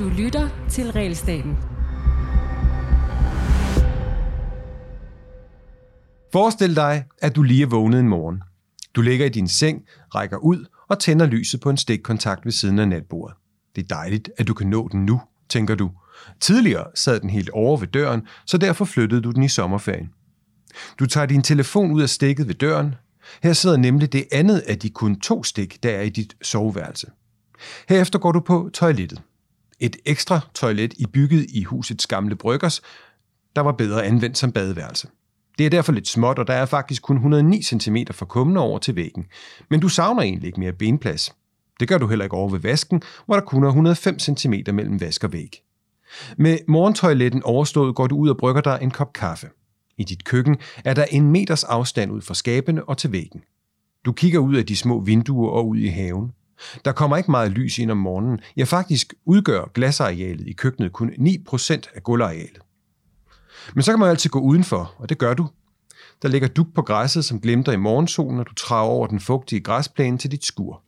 Du lytter til Realstaten. Forestil dig, at du lige er vågnet en morgen. Du ligger i din seng, rækker ud og tænder lyset på en stikkontakt ved siden af natbordet. Det er dejligt, at du kan nå den nu, tænker du. Tidligere sad den helt over ved døren, så derfor flyttede du den i sommerferien. Du tager din telefon ud af stikket ved døren. Her sidder nemlig det andet af de kun to stik, der er i dit soveværelse. Herefter går du på toilettet. Et ekstra toilet i bygget i husets gamle bryggers, der var bedre anvendt som badeværelse. Det er derfor lidt småt, og der er faktisk kun 109 cm fra kummen over til væggen. Men du savner egentlig ikke mere benplads. Det gør du heller ikke over ved vasken, hvor der kun er 105 cm mellem vask og væg. Med morgentoiletten overstået går du ud og brygger dig en kop kaffe. I dit køkken er der en meters afstand ud fra skabene og til væggen. Du kigger ud af de små vinduer og ud i haven. Der kommer ikke meget lys ind om morgenen. Ja, faktisk udgør glasarealet i køkkenet kun 9% af gulvarealet. Men så kan man jo altid gå udenfor, og det gør du. Der ligger duk på græsset, som glimter i morgensolen, og du traver over den fugtige græsplæne til dit skur.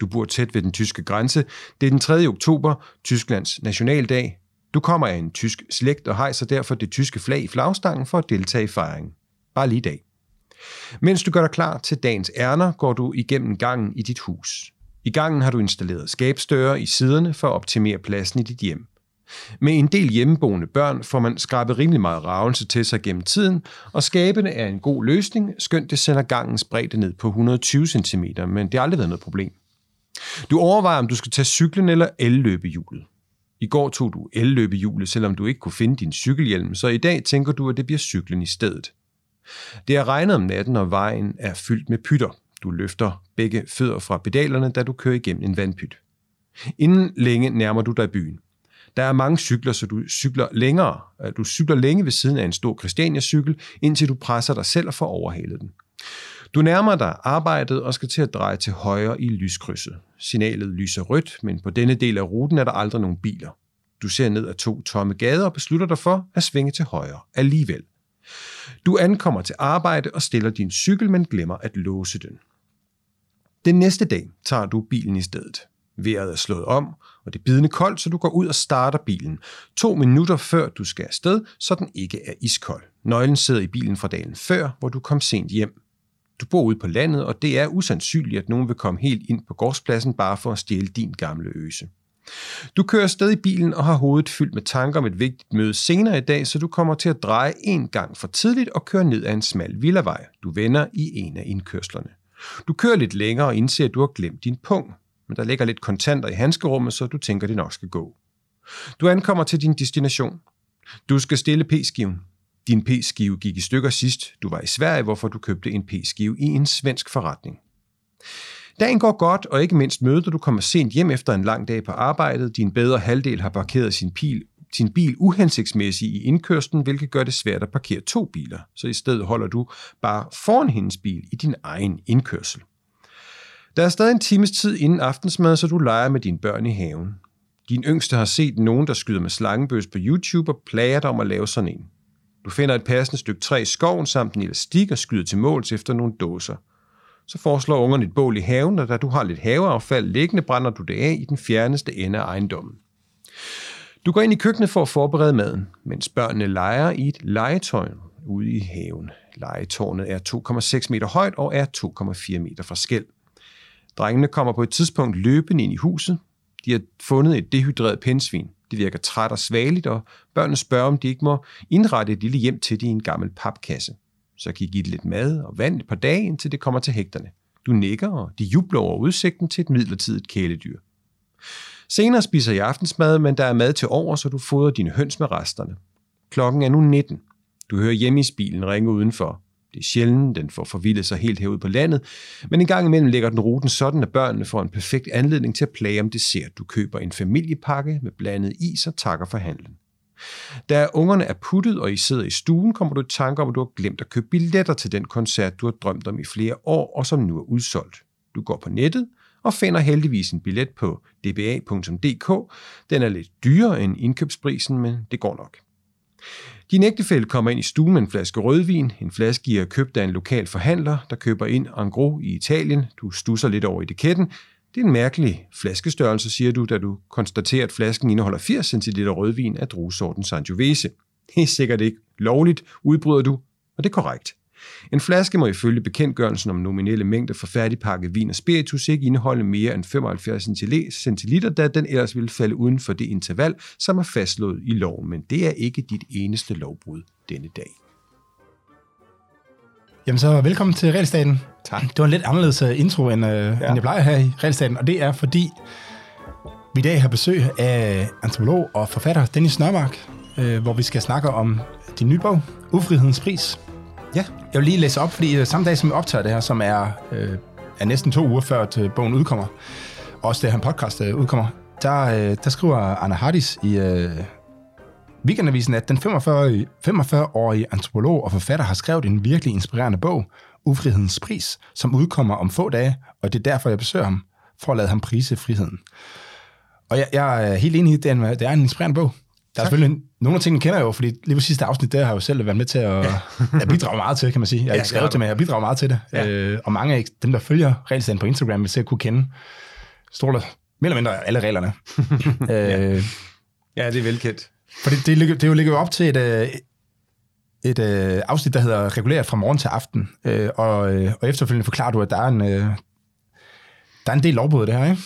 Du bor tæt ved den tyske grænse. Det er den 3. oktober, Tysklands nationaldag. Du kommer af en tysk slægt og hejser derfor det tyske flag i flagstangen for at deltage i fejringen. Bare lige i dag. Mens du gør dig klar til dagens ærner, går du igennem gangen i dit hus. I gangen har du installeret skabstøre i siderne for at optimere pladsen i dit hjem. Med en del hjemmeboende børn får man skrabet rimelig meget ravelse til sig gennem tiden, og skabene er en god løsning, skønt det sender gangens bredde ned på 120 cm, men det har aldrig været noget problem. Du overvejer, om du skal tage cyklen eller elløbehjulet. I går tog du elløbehjulet, selvom du ikke kunne finde din cykelhjelm, så i dag tænker du, at det bliver cyklen i stedet. Det er regnet om natten, og vejen er fyldt med pytter. Du løfter begge fødder fra pedalerne, da du kører igennem en vandpyt. Inden længe nærmer du dig byen. Der er mange cykler, så du cykler længere. Øh, du cykler længe ved siden af en stor Christiania-cykel, indtil du presser dig selv og får overhalet den. Du nærmer dig arbejdet og skal til at dreje til højre i lyskrydset. Signalet lyser rødt, men på denne del af ruten er der aldrig nogen biler. Du ser ned ad to tomme gader og beslutter dig for at svinge til højre alligevel. Du ankommer til arbejde og stiller din cykel, men glemmer at låse den. Den næste dag tager du bilen i stedet. Vejret er slået om, og det er bidende koldt, så du går ud og starter bilen. To minutter før du skal afsted, så den ikke er iskold. Nøglen sidder i bilen fra dagen før, hvor du kom sent hjem. Du bor ude på landet, og det er usandsynligt, at nogen vil komme helt ind på gårdspladsen bare for at stjæle din gamle øse. Du kører sted i bilen og har hovedet fyldt med tanker om et vigtigt møde senere i dag, så du kommer til at dreje en gang for tidligt og køre ned ad en smal villavej. Du vender i en af indkørslerne. Du kører lidt længere og indser, at du har glemt din pung men der ligger lidt kontanter i handskerummet, så du tænker, det nok skal gå. Du ankommer til din destination. Du skal stille p-skiven. Din p-skive gik i stykker sidst. Du var i Sverige, hvorfor du købte en p-skive i en svensk forretning. Dagen går godt, og ikke mindst møder du kommer sent hjem efter en lang dag på arbejdet. Din bedre halvdel har parkeret sin bil, sin bil uhensigtsmæssig i indkørslen, hvilket gør det svært at parkere to biler. Så i stedet holder du bare foran hendes bil i din egen indkørsel. Der er stadig en times tid inden aftensmad, så du leger med dine børn i haven. Din yngste har set nogen, der skyder med slangebøs på YouTube og plager dig om at lave sådan en. Du finder et passende stykke træ i skoven samt en elastik og skyder til måls efter nogle dåser. Så foreslår ungerne et bål i haven, og da du har lidt haveaffald liggende, brænder du det af i den fjerneste ende af ejendommen. Du går ind i køkkenet for at forberede maden, mens børnene leger i et legetøj ude i haven. Legetårnet er 2,6 meter højt og er 2,4 meter fra skæld. Drengene kommer på et tidspunkt løbende ind i huset. De har fundet et dehydreret pindsvin. Det virker træt og svageligt, og børnene spørger, om de ikke må indrette et lille hjem til det i en gammel papkasse. Så kan I give det lidt mad og vand et par dage, indtil det kommer til hægterne. Du nikker, og de jubler over udsigten til et midlertidigt kæledyr. Senere spiser jeg aftensmad, men der er mad til over, så du fodrer dine høns med resterne. Klokken er nu 19. Du hører hjemme i bilen ringe udenfor. Det er sjældent, den får forvildet sig helt herude på landet, men en gang imellem lægger den ruten sådan, at børnene får en perfekt anledning til at plage om dessert. Du køber en familiepakke med blandet is og takker for handlen. Da ungerne er puttet, og I sidder i stuen, kommer du i tanke om, at du har glemt at købe billetter til den koncert, du har drømt om i flere år, og som nu er udsolgt. Du går på nettet og finder heldigvis en billet på dba.dk. Den er lidt dyrere end indkøbsprisen, men det går nok. Din ægtefælle kommer ind i stuen med en flaske rødvin. En flaske I har købt af en lokal forhandler, der køber ind en gros i Italien. Du stusser lidt over etiketten. Det er en mærkelig flaskestørrelse, siger du, da du konstaterer, at flasken indeholder 80 cl rødvin af druesorten Sangiovese. Det er sikkert ikke lovligt, udbryder du, og det er korrekt. En flaske må ifølge bekendtgørelsen om nominelle mængder for færdigpakket vin og spiritus ikke indeholde mere end 75 centiliter, da den ellers ville falde uden for det interval, som er fastslået i loven. Men det er ikke dit eneste lovbrud denne dag. Jamen så velkommen til Realstaten. Tak. Det var en lidt anderledes øh, intro, end, øh, ja. end jeg plejer her i Realstaten, og det er fordi, vi i dag har besøg af antropolog og forfatter Dennis Nørmark, øh, hvor vi skal snakke om din nye bog, Ufrihedens Pris. Ja. Jeg vil lige læse op, fordi øh, samme dag som vi optager det her, som er, øh, er næsten to uger før at øh, bogen udkommer, også det her podcast øh, udkommer, der, øh, der skriver Anna Hardis i øh, Weekendavisen, at den 45-årige, 45 antropolog og forfatter har skrevet en virkelig inspirerende bog, Ufrihedens Pris, som udkommer om få dage, og det er derfor, jeg besøger ham, for at lade ham prise friheden. Og jeg, jeg er helt enig i, at det det er en inspirerende bog. Der er selvfølgelig nogle af tingene kender jeg jo, fordi lige på sidste afsnit, der har jeg jo selv været med til at, ja. bidrage meget til, kan man sige. Jeg har Ja, det skrevet til mig, jeg bidrager meget til det. Ja. Øh, og mange af dem, der følger regelstanden på Instagram, vil sikkert kunne kende stort mere eller mindre alle reglerne. øh, Ja, det er velkendt. for det, det, ligger, det jo ligger jo op til et, øh, et øh, afsnit, der hedder reguleret fra morgen til aften. Øh, og, øh, og efterfølgende forklarer du, at der er en, øh, der er en del lovbrud det her, ikke?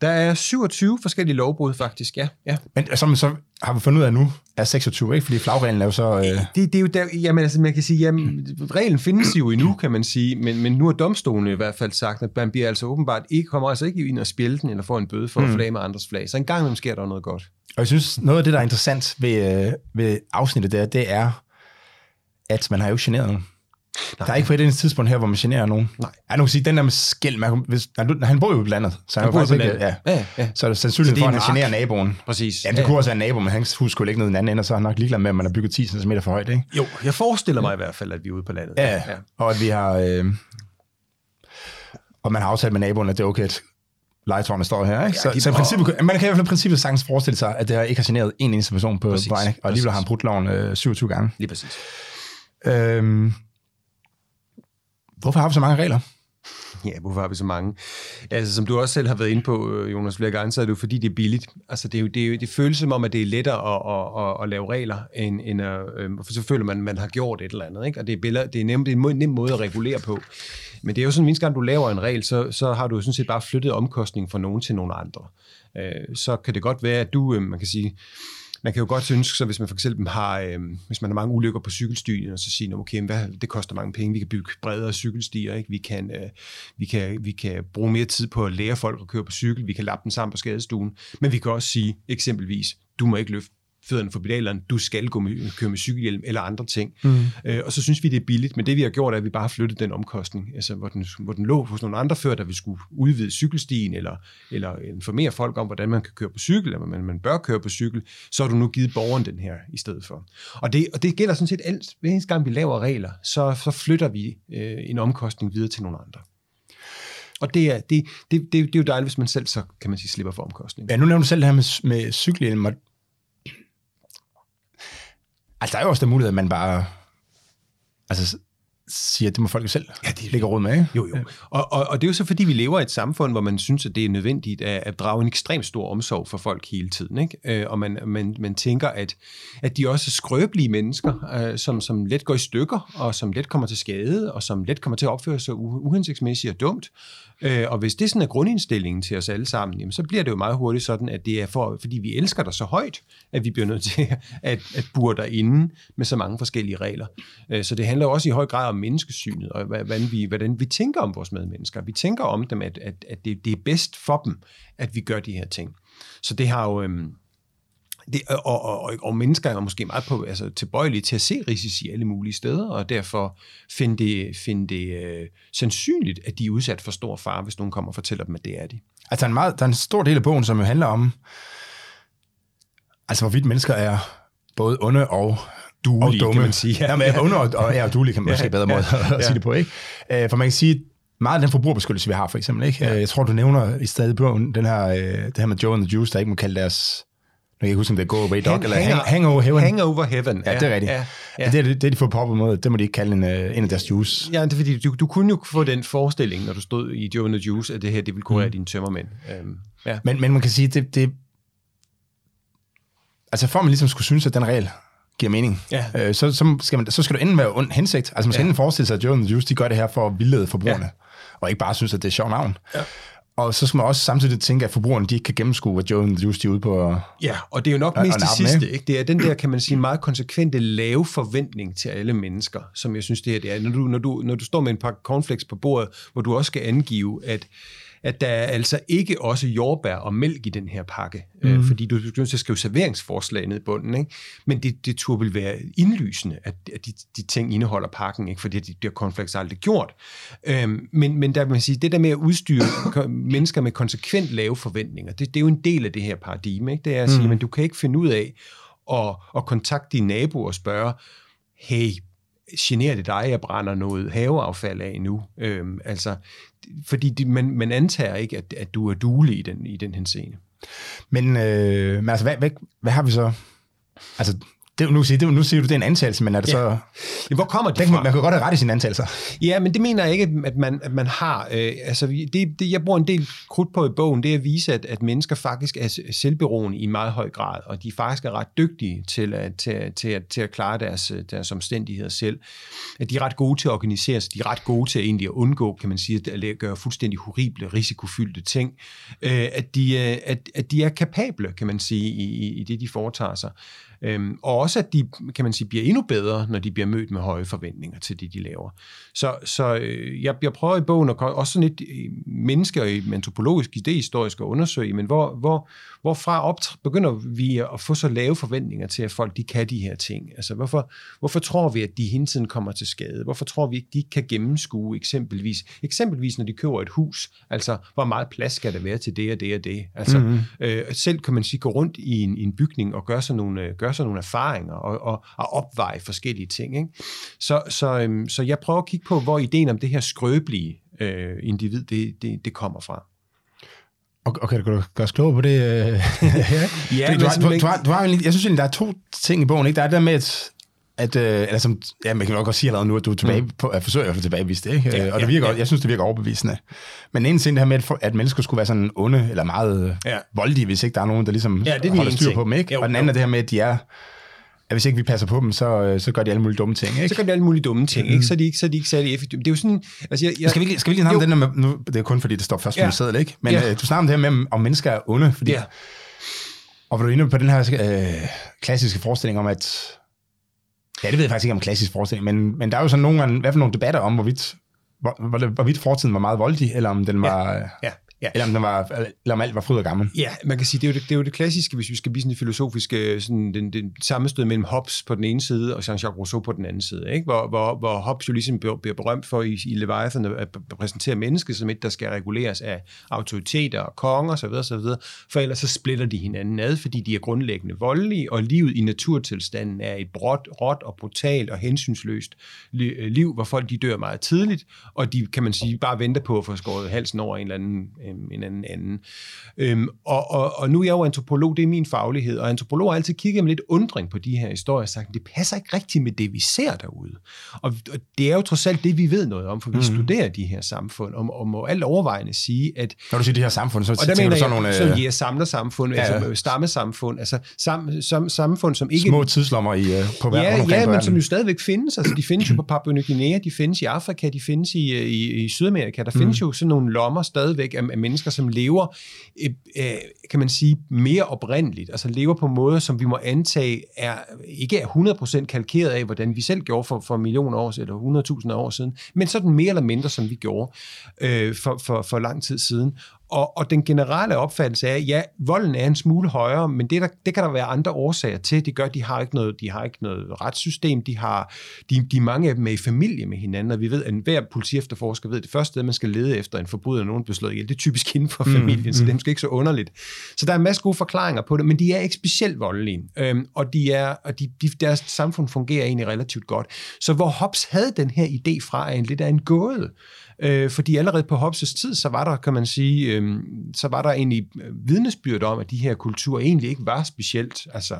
Der er 27 forskellige lovbrud, faktisk, ja. ja. Men som så har vi fundet ud af nu, er 26, ikke? Fordi flagreglen er jo så... Øh, Det, det er jo der, jamen, altså, man kan sige, jamen, reglen findes jo endnu, kan man sige, men, men nu har domstolen i hvert fald sagt, at man bliver altså åbenbart ikke, kommer altså ikke ind og spille den, eller får en bøde for mm. at flage med andres flag. Så en gang imellem sker der noget godt. Og jeg synes, noget af det, der er interessant ved, øh, ved afsnittet der, det er, at man har jo generet nogen. Nej. Der er ikke på et eneste tidspunkt her, hvor man generer nogen. Nej. Jeg nu kan sige, den der med skæld, man, hvis, han, han bor jo i landet, så han, Han bor ikke, ja. Ja, ja. Så er det sandsynligt for, at han generer naboen. Præcis. Ja, det kunne også være en nabo, men hans hus skulle ligge ned i den anden ende, og så er han nok ligeglad med, at man har bygget 10 cm for højt, ikke? Jo, jeg forestiller mig i hvert fald, at vi er ude på landet. Ja, ja. og at vi har... Øh, og man har aftalt med naboen, at det er okay, at legetårnet står her, ikke? Ja, så, så i princippet, man kan i hvert fald i princippet sagtens forestille sig, at det her ikke har generet en eneste person på vejen, og alligevel har han brudt loven øh, 27 gange. Lige præcis. Øhm, hvorfor har vi så mange regler? Ja, hvorfor har vi så mange? Altså, som du også selv har været inde på, øh, Jonas, flere gange, så er det jo fordi, det er billigt. Altså, det, er jo, det, er jo, det føles som om, at det er lettere at, at, at, at lave regler, end, end at, øh, for så føler man, at man har gjort et eller andet. Ikke? Og det er, billeder, det er, nemt, det er en nem måde at regulere på. Men det er jo sådan, at gang du laver en regel, så, så har du jo sådan set bare flyttet omkostningen fra nogen til nogen andre. Øh, så kan det godt være, at du, øh, man kan sige, man kan jo godt ønske sig, hvis man for eksempel har, øh, hvis man har mange ulykker på cykelstien, og så sige, okay, hvad, det koster mange penge, vi kan bygge bredere cykelstier, ikke? Vi, kan, øh, vi, kan, vi kan bruge mere tid på at lære folk at køre på cykel, vi kan lappe den sammen på skadestuen, men vi kan også sige, eksempelvis, du må ikke løfte fødderne for pedalerne, du skal gå med, køre med cykelhjelm eller andre ting. Mm. Øh, og så synes vi, det er billigt, men det vi har gjort, er, at vi bare har flyttet den omkostning, altså hvor den, hvor den lå hos nogle andre før, der vi skulle udvide cykelstien, eller, eller informere folk om, hvordan man kan køre på cykel, eller man, man bør køre på cykel, så har du nu givet borgeren den her i stedet for. Og det, og det gælder sådan set alt. Hver eneste gang vi laver regler, så, så flytter vi øh, en omkostning videre til nogle andre. Og det er, det, det, det, det er jo dejligt, hvis man selv så, kan man sige, slipper for omkostningen. Ja, nu nævner du selv det her med, med cykelhjelm. og- Altså, der er jo også den mulighed, at man bare altså, siger, at det må folk jo selv Ja, det er- lægge råd med, ikke? Jo, jo. Og, og, og det er jo så, fordi vi lever i et samfund, hvor man synes, at det er nødvendigt at, at drage en ekstremt stor omsorg for folk hele tiden. Ikke? Øh, og man, man, man tænker, at, at de også er skrøbelige mennesker, øh, som, som let går i stykker, og som let kommer til skade, og som let kommer til at opføre sig uhensigtsmæssigt og dumt. Øh, og hvis det sådan er grundindstillingen til os alle sammen, jamen, så bliver det jo meget hurtigt sådan, at det er for, fordi vi elsker dig så højt, at vi bliver nødt til at, at burde dig inde med så mange forskellige regler. Øh, så det handler også i høj grad om menneskesynet, og hvordan vi, hvordan vi tænker om vores medmennesker. Vi tænker om dem, at, at, at det, det er bedst for dem, at vi gør de her ting. Så det har jo... Øhm, det, og, og, og, og mennesker er måske meget på, altså, tilbøjelige til at se risici alle mulige steder, og derfor finde det, finde det øh, sandsynligt, at de er udsat for stor fare, hvis nogen kommer og fortæller dem, at det er de. Altså, der er, en meget, der er en stor del af bogen, som jo handler om, altså, hvorvidt mennesker er både onde og Duelige, og dumme. kan man sige. Ja, men onde og, og, ja, og duelige kan man måske Ja, bedre måde ja, at ja. sige det på, ikke? Øh, For man kan sige, meget af den forbrugerbeskyttelse, vi har, for eksempel, ikke? Øh, Jeg tror, du nævner i stedet bogen, den her, øh, det her med Joe and the Juice, der ikke må kalde deres kan ikke huske, om det er Go Away Dog, Hang- eller hang, Hangover Heaven. Hangover Heaven. ja, det er rigtigt. Ja, Ja, ja. ja. Det, er, det, de fået poppet mod. Det må de ikke kalde en, øh, en af deres juice. Ja, det er fordi, du, du kunne jo få den forestilling, når du stod i Joe and the Juice, at det her, det ville kurere mm. dine tømmermænd. Øhm, ja. Men, men man kan sige, det, det... Altså for at man ligesom skulle synes, at den regel giver mening, Ja. øh, så, så, skal man, så skal du enten være ond hensigt. Altså man skal Ja. enten forestille sig, at Joe and the Juice, de gør det her for at vildlede forbrugerne, ja. og ikke bare synes, at det er sjovt navn. Ja. Og så skal man også samtidig tænke, at forbrugerne de ikke kan gennemskue, hvad Joe and the Juice de er ude på. Ja, og det er jo nok Og- mest og det sidste. Ikke? Det er den der, kan man sige, meget konsekvente lave forventning til alle mennesker, som jeg synes, det her det er. Når du, når du, når du står med en pakke cornflakes på bordet, hvor du også skal angive, at at der er altså ikke også jordbær og mælk i den her pakke, mm. øh, fordi du, er til at skrive serveringsforslag ned i bunden, ikke? men det, det turde vil være indlysende, at, at de, de ting indeholder pakken, ikke? fordi det, det har cornflakes aldrig gjort. Øhm, men, men der man sige, det der med at udstyre mennesker med konsekvent lave forventninger, det, det er jo en del af det her paradigme. Ikke? Det er at sige, men du kan ikke finde ud af at, at kontakte din nabo og spørge, hey, generer det dig, at jeg brænder noget haveaffald af nu? Øhm, altså, fordi de, man, man antager ikke, at, at du er duelig i den, i den henseende. Men, øh, men altså, hvad, hvad, hvad har vi så? Altså, det, nu, siger, det, nu siger du, det er en antagelse, men er det Ja. så... Hvor kommer det Den, fra? man, kan godt have ret i sine antagelser. Ja, men det mener jeg ikke, at man, at man har. Øh, altså, det, det, jeg bruger en del krudt på i bogen, det er at vise, at, at mennesker faktisk er selvberoende i meget høj grad, og de faktisk er ret dygtige til at, til, at- til, at, til at klare deres, øh, deres omstændigheder selv. At de er ret gode til at organisere sig, de er ret gode til at egentlig at undgå, kan man sige, at gøre fuldstændig horrible, risikofyldte ting. Øh, at, de, øh, at, at de er kapable, kan man sige, i, i, i det, de foretager sig. Øhm, og også, at de, kan man sige, bliver endnu bedre, når de bliver mødt med høje forventninger til det, de laver. Så, så øh, jeg, jeg prøver i bogen at også sådan lidt øh, menneske og i antropologisk idehistorisk at undersøge, men hvor, hvor, hvorfra op, begynder vi at få så lave forventninger til, at folk de kan de her ting? Altså, hvorfor, hvorfor tror vi, at de hele tiden kommer til skade? Hvorfor tror vi ikke, de kan gennemskue eksempelvis? Eksempelvis, når de køber et hus, altså, hvor meget plads skal der være til det og det og det? Altså, mm-hmm. øh, selv kan man sige, gå rundt i en, i en bygning og gøre sig nogle, øh, gøre sig nogle erfaringer og, og, og opveje forskellige ting. Ikke? Så, så, øhm, så jeg prøver at kigge på, hvor ideen om det her skrøbelige øh, individ, det, det, det kommer fra. Og, og kan du gøre os klogere på det? Øh? Ja, Fordi du, har, du, du, har, du har, jeg synes egentlig, der er to ting i bogen. Ikke? Der er det der med, at, at øh, eller som, ja, man kan nok godt sige allerede nu, at du er tilbage Mm. på, at forsøge at få tilbagevist det. Ikke? Ja, og det virker, ja. jeg synes, det virker overbevisende. Men en ting det her med, at, for- at mennesker skulle være sådan onde, eller meget Ja. ja. voldelige, hvis ikke der er nogen, der ligesom Ja, det er holder styr ting. på dem. Ikke? Jo, og den jo. anden er det her med, at de er, at hvis ikke vi passer på dem, så, øh, så gør de alle mulige dumme ting. Ikke? Så gør de alle mulige dumme ting, ikke? Så er de ikke, så er de ikke særlig effektive. Det er jo sådan, altså jeg, jeg, Skal vi, lige- skal vi lige snakke om den der med, nu, det er kun fordi, det står først på Ja. sædel, ikke? Men Ja. øh, du snakker om det her med, om mennesker er onde, fordi, Ja. og var du inde på den her øh, klassiske forestilling om, at, ja, det ved jeg faktisk ikke om klassisk forestilling, men, men der er jo sådan nogle gange, hvad for nogle debatter om, hvorvidt, hvor, hvor, hvorvidt fortiden var meget voldelig, eller om den var, ja. ja, ja. eller om, den var, eller om alt var fryd og gammel. Ja, man kan sige, det er jo det, det, er jo det klassiske, hvis vi skal blive sådan filosofiske, sådan den, den sammenstød mellem Hobbes på den ene side, og Jean-Jacques Rousseau på den anden side, ikke? Hvor, hvor, hvor Hobbes jo ligesom bliver bliver berømt for i, i Leviathan at præsentere mennesket som et, der skal reguleres af autoriteter og konger osv., osv., for ellers så splitter de hinanden ad, fordi de er grundlæggende voldelige, og livet i naturtilstanden er et bråt, råt og brutalt og hensynsløst li- liv, hvor folk de dør meget tidligt, og de, kan man sige, bare venter på at få skåret halsen over en eller anden, øhm, en anden anden. Øhm, og, og, og nu er jeg jo antropolog, det er min faglighed, og antropolog har altid kigget med lidt undring på de her historier og sagt, det passer ikke rigtigt med det, vi ser derude. Og, og det er jo trods alt det, vi ved noget om, for vi mm. studerer de her samfund, og, og må alt overvejende sige, at Når du siger det her samfund, så og der tænker du jeg, sådan nogle sådan, øh, ja, samlersamfund, ja, Ja, altså ja. stammesamfund, altså sam, sam, samfund, som ikke små tidslommer i, øh, på verden, Ja, ja men verden. som jo stadigvæk findes. Altså, de findes jo på Papua Ny Guinea, de findes i Afrika, de findes i, i, i Sydamerika. Der findes jo sådan nogle lommer stadigvæk af, af mennesker, som lever, øh, øh, kan man sige, mere oprindeligt. Altså lever på måder, som vi må antage er ikke er 100% kalkeret af, hvordan vi selv gjorde for, for millioner år eller 100.000 år siden, men sådan mere eller mindre, som vi gjorde øh, for, for, for lang tid siden. Og, og den generelle opfattelse er, ja, volden er en smule højere, men det, der, det kan der være andre årsager til. Det gør, at de har ikke noget, de har ikke noget retssystem. De har, de, de mange af dem er i familie med hinanden, og vi ved, at enhver politiefterforsker ved, at det første sted, man skal lede efter en forbryder, nogen bliver slået ihjel, det er typisk inden for familien, mm, så det er måske ikke så underligt. Så der er en masse gode forklaringer på det, men de er ikke specielt voldelige, øhm, og, de er, og de, de, deres samfund fungerer egentlig relativt godt. Så hvor Hobbes havde den her idé fra, er en lidt af en gåde. Øh, fordi allerede på Hobbes' tid, så var der, kan man sige, øh, så var der egentlig øh, vidnesbyrd om, at de her kulturer egentlig ikke var specielt altså,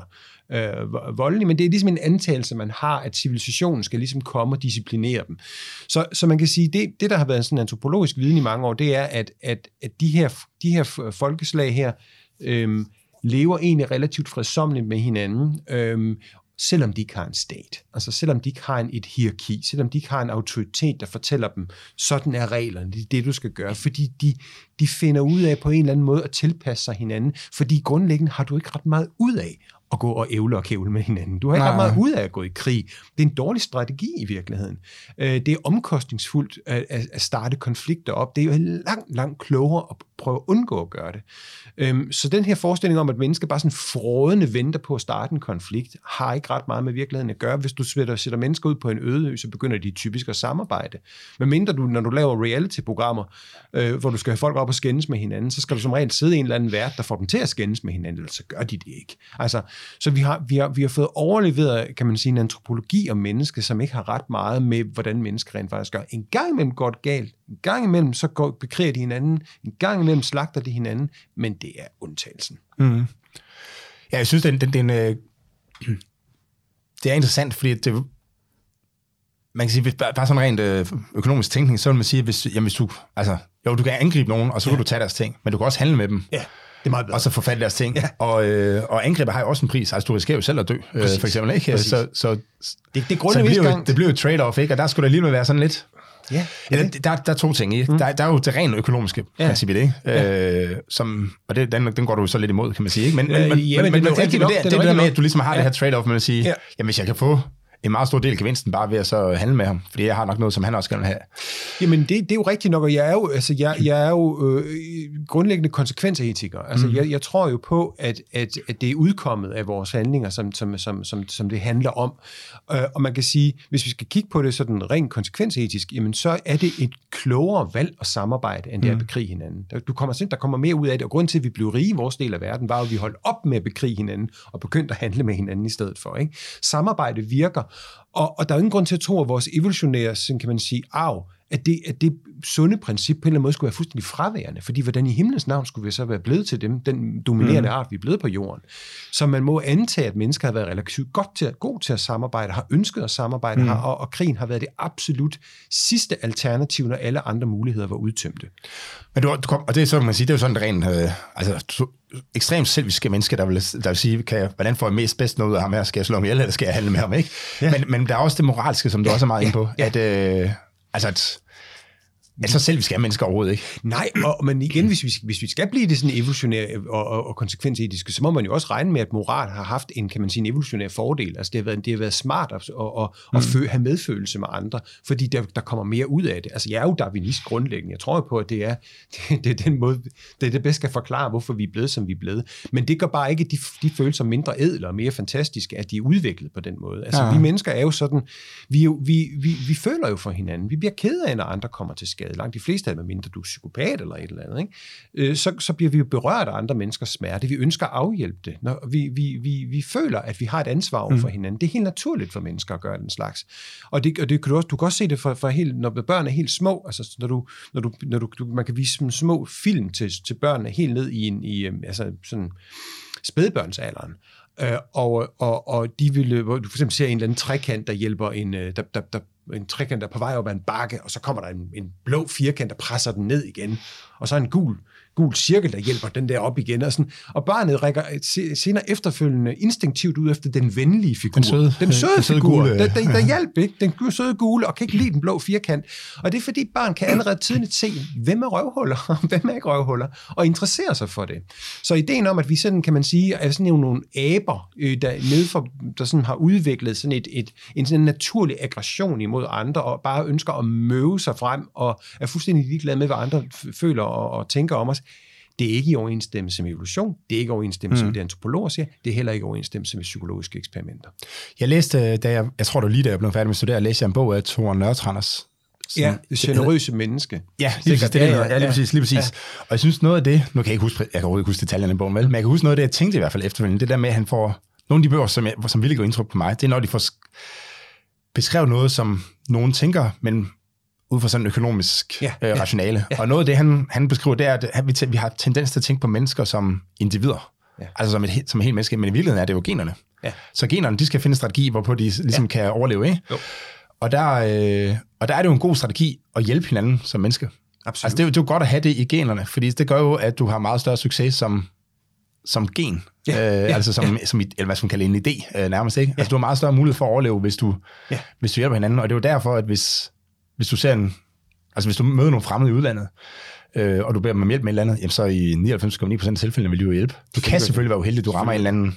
øh, voldelige, men det er ligesom en antagelse, man har, at civilisationen skal ligesom komme og disciplinere dem. Så, så man kan sige, det, det der har været sådan en antropologisk viden i mange år, det er, at, at, at de, her, de her folkeslag her, øh, lever egentlig relativt fredsomligt med hinanden, øhm, selvom de ikke har en stat. Altså selvom de ikke har en, et hierarki, selvom de ikke har en autoritet, der fortæller dem, sådan er reglerne, det er det, du skal gøre, fordi de, de finder ud af på en eller anden måde at tilpasse sig hinanden, fordi grundlæggende har du ikke ret meget ud af at gå og ævle og kævle med hinanden. Du har ikke ret meget ud af at gå i krig. Det er en dårlig strategi i virkeligheden. Øh, det er omkostningsfuldt at starte konflikter op. Det er jo langt, langt klogere at prøve at undgå at gøre det. Øhm, så den her forestilling om, at mennesker bare sådan frådende venter på at starte en konflikt, har ikke ret meget med virkeligheden at gøre. Hvis du sætter, sætter mennesker ud på en øde ø, så begynder de typisk at samarbejde. Men mindre du, når du laver reality-programmer, øh, hvor du skal have folk op og skændes med hinanden, så skal du som regel sidde i en eller anden vært, der får dem til at skændes med hinanden, ellers så gør de det ikke. Altså, så vi har, vi, har, vi har fået overleveret, kan man sige, en antropologi om mennesker, som ikke har ret meget med, hvordan mennesker rent faktisk gør. En gang imellem går det galt, en gang imellem så går, bekriger de hinanden, en gang imellem slagter de hinanden, men det er undtagelsen. Mm. Ja, jeg synes, den, den, den, øh, det er interessant, fordi det, man kan sige, hvis bare sådan rent øh, økonomisk tænkning, så vil man sige, hvis, jamen, hvis du, altså, jo, du kan angribe nogen, og så ja. kan du tage deres ting, men du kan også handle med dem. Ja. Det er meget bedre. Og så i deres ting. Ja. Og, øh, og angrebet har jo også en pris. Altså, du risikerer jo selv at dø, øh, for eksempel. Ikke? Så, så, det, det, er så det, bliver jo, det bliver jo trade-off, ikke? og der skulle der alligevel være sådan lidt... Ja, ja der, der, der er to ting i. Mm. Der, der er jo det rent økonomiske ja. princip i det, ikke? Ja. Øh, som, og det, den, den går du så lidt imod, kan man sige. Ikke? Men, men, men, ja, men, men, det, det, det, det, det, det der med, at du ligesom har ja. det her trade-off med at sige, ja. jamen hvis jeg kan få en meget stor del af gevinsten bare ved at så handle med ham, fordi jeg har nok noget, som han også gerne vil have. Jamen, det, det er jo rigtigt nok, og jeg er jo, altså, jeg, jeg er jo øh, grundlæggende konsekvensetiker. Altså, mm. jeg, jeg tror jo på, at, at, at det er udkommet af vores handlinger, som, som, som, som, som det handler om. Øh, og man kan sige, hvis vi skal kigge på det sådan rent konsekvensetisk, jamen, så er det et klogere valg at samarbejde, end det er at mm. bekrige hinanden. Du kommer, der kommer mere ud af det, og grunden til, at vi blev rige i vores del af verden, var at vi holdt op med at bekrige hinanden, og begyndte at handle med hinanden i stedet for. Ikke? Samarbejde virker, og, og der er ingen grund til at tro, at vores evolutionære, sådan kan man sige, arv, at det, at det sunde princip på en eller anden måde skulle være fuldstændig fraværende, fordi hvordan i himlens navn skulle vi så være blevet til dem, den dominerende mm. art, vi er blevet på jorden. Så man må antage, at mennesker har været relativt godt til, god til at samarbejde, har ønsket at samarbejde, mm. har, og, og krigen har været det absolut sidste alternativ, når alle andre muligheder var udtømte. Men du, du kom, og det er så, man sige, det er jo sådan rent, øh, altså, ekstremt selviske mennesker, der vil, der vil sige, kan jeg, hvordan får jeg mest bedst noget ud af ham her? Skal jeg slå ham ihjel, eller skal jeg handle med ham? Ikke? Ja. Men, men der er også det moralske, som du ja, også er meget ja, inde på, ja. at, øh, altså, at Ja, så selv vi skal mennesker overhovedet ikke. Nej, og, men igen, hvis vi, hvis vi skal blive det sådan evolutionære og, og, og konsekvensetiske, så må man jo også regne med, at moral har haft en, kan man sige, en evolutionær fordel. Altså det har været, det har været smart at, at, at, mm. at fø, have medfølelse med andre, fordi der, der kommer mere ud af det. Altså jeg er jo darwinist grundlæggende. Jeg tror på, at det er, det, det er den måde, det er det bedst kan forklare, hvorfor vi er blevet, som vi er blevet. Men det gør bare ikke de, de følelser mindre ædle og mere fantastiske, at de er udviklet på den måde. Altså ja. vi mennesker er jo sådan, vi, jo, vi, vi, vi føler jo for hinanden. Vi bliver ked af, når andre kommer til skade skade. Langt de fleste af dem, mindre du er psykopat eller et eller andet, ikke? Øh, så, så bliver vi jo berørt af andre menneskers smerte. Vi ønsker at afhjælpe det. Når vi, vi, vi, vi føler, at vi har et ansvar over for mm. hinanden. Det er helt naturligt for mennesker at gøre den slags. Og det, og det kan du, også, du kan også se det for, for helt, når børn er helt små. Altså, når du, når du, når du, man kan vise små film til, til børnene helt ned i, en, i øhm, altså sådan spædbørnsalderen. Øh, og, og, og de ville, hvor du for eksempel ser en eller anden trekant, der hjælper en, øh, der, der, der en trekant, der er på vej op ad en bakke, og så kommer der en, en blå firkant, der presser den ned igen, og så en gul gul cirkel, der hjælper den der op igen. Og, sådan. og barnet rækker senere efterfølgende instinktivt ud efter den venlige figur. Den søde, den søde, den søde figur, gule. Der, der, der hjælper ikke. Den søde gule, og kan ikke lide den blå firkant. Og det er fordi, barn kan allerede tidligt se, hvem er røvhuller, og hvem er ikke røvhuller, og interessere sig for det. Så ideen om, at vi sådan, kan man sige, er sådan nogle aber, øh, der, nede for, der sådan har udviklet sådan et, et, en sådan naturlig aggression imod andre, og bare ønsker at møve sig frem, og er fuldstændig ligeglade med, hvad andre føler og, og tænker om os, det er ikke i overensstemmelse med evolution, det er ikke i overensstemmelse mm. med det antropologer siger, det er heller ikke i overensstemmelse med psykologiske eksperimenter. Jeg læste, da jeg, jeg tror det var lige da jeg blev færdig med at studere, læste jeg en bog af Thor Nørtranders, Ja, det generøse menneske. Ja, lige præcis. Det, ja, ja, ja, lige præcis. Lige præcis. Ja. Og jeg synes noget af det, nu kan jeg ikke huske, jeg kan overhovedet ikke huske detaljerne i bogen, vel, men jeg kan huske noget af det, jeg tænkte i hvert fald efterfølgende, det der med, at han får nogle af de bøger, som, jeg, som virkelig går indtryk på mig, det er når de får beskrevet noget, som nogen tænker, men ud fra sådan en økonomisk Ja, ja, øh, ja, rationale. Ja. Og noget af det, han, han beskriver, det er, at vi, tæ- vi har tendens til at tænke på mennesker som individer. Ja. Ja. Altså som et, som et helt menneske, men i virkeligheden er det jo generne. Ja. Så generne, de skal finde en strategi, hvorpå de ligesom ja. kan overleve, ikke? Jo. Og der, øh, og der er det jo en god strategi at hjælpe hinanden som menneske. Absolut. Altså det er, jo, det er jo godt at have det i generne, fordi det gør jo, at du har meget større succes som, som gen. Ja, øh, ja, altså som, som, i- eller hvad skal man kalde en idé øh, nærmest, ikke? Altså du har meget større mulighed for at overleve, hvis du, Ja. hvis du hjælper hinanden. Og det er jo derfor, at hvis, hvis du ser en, altså hvis du møder nogle fremmede i udlandet, øh, og du beder dem om hjælp med et eller andet, jamen så i 99,9% af tilfældene vil de jo hjælpe. Du kan selvfølgelig være uheldig, du rammer en eller anden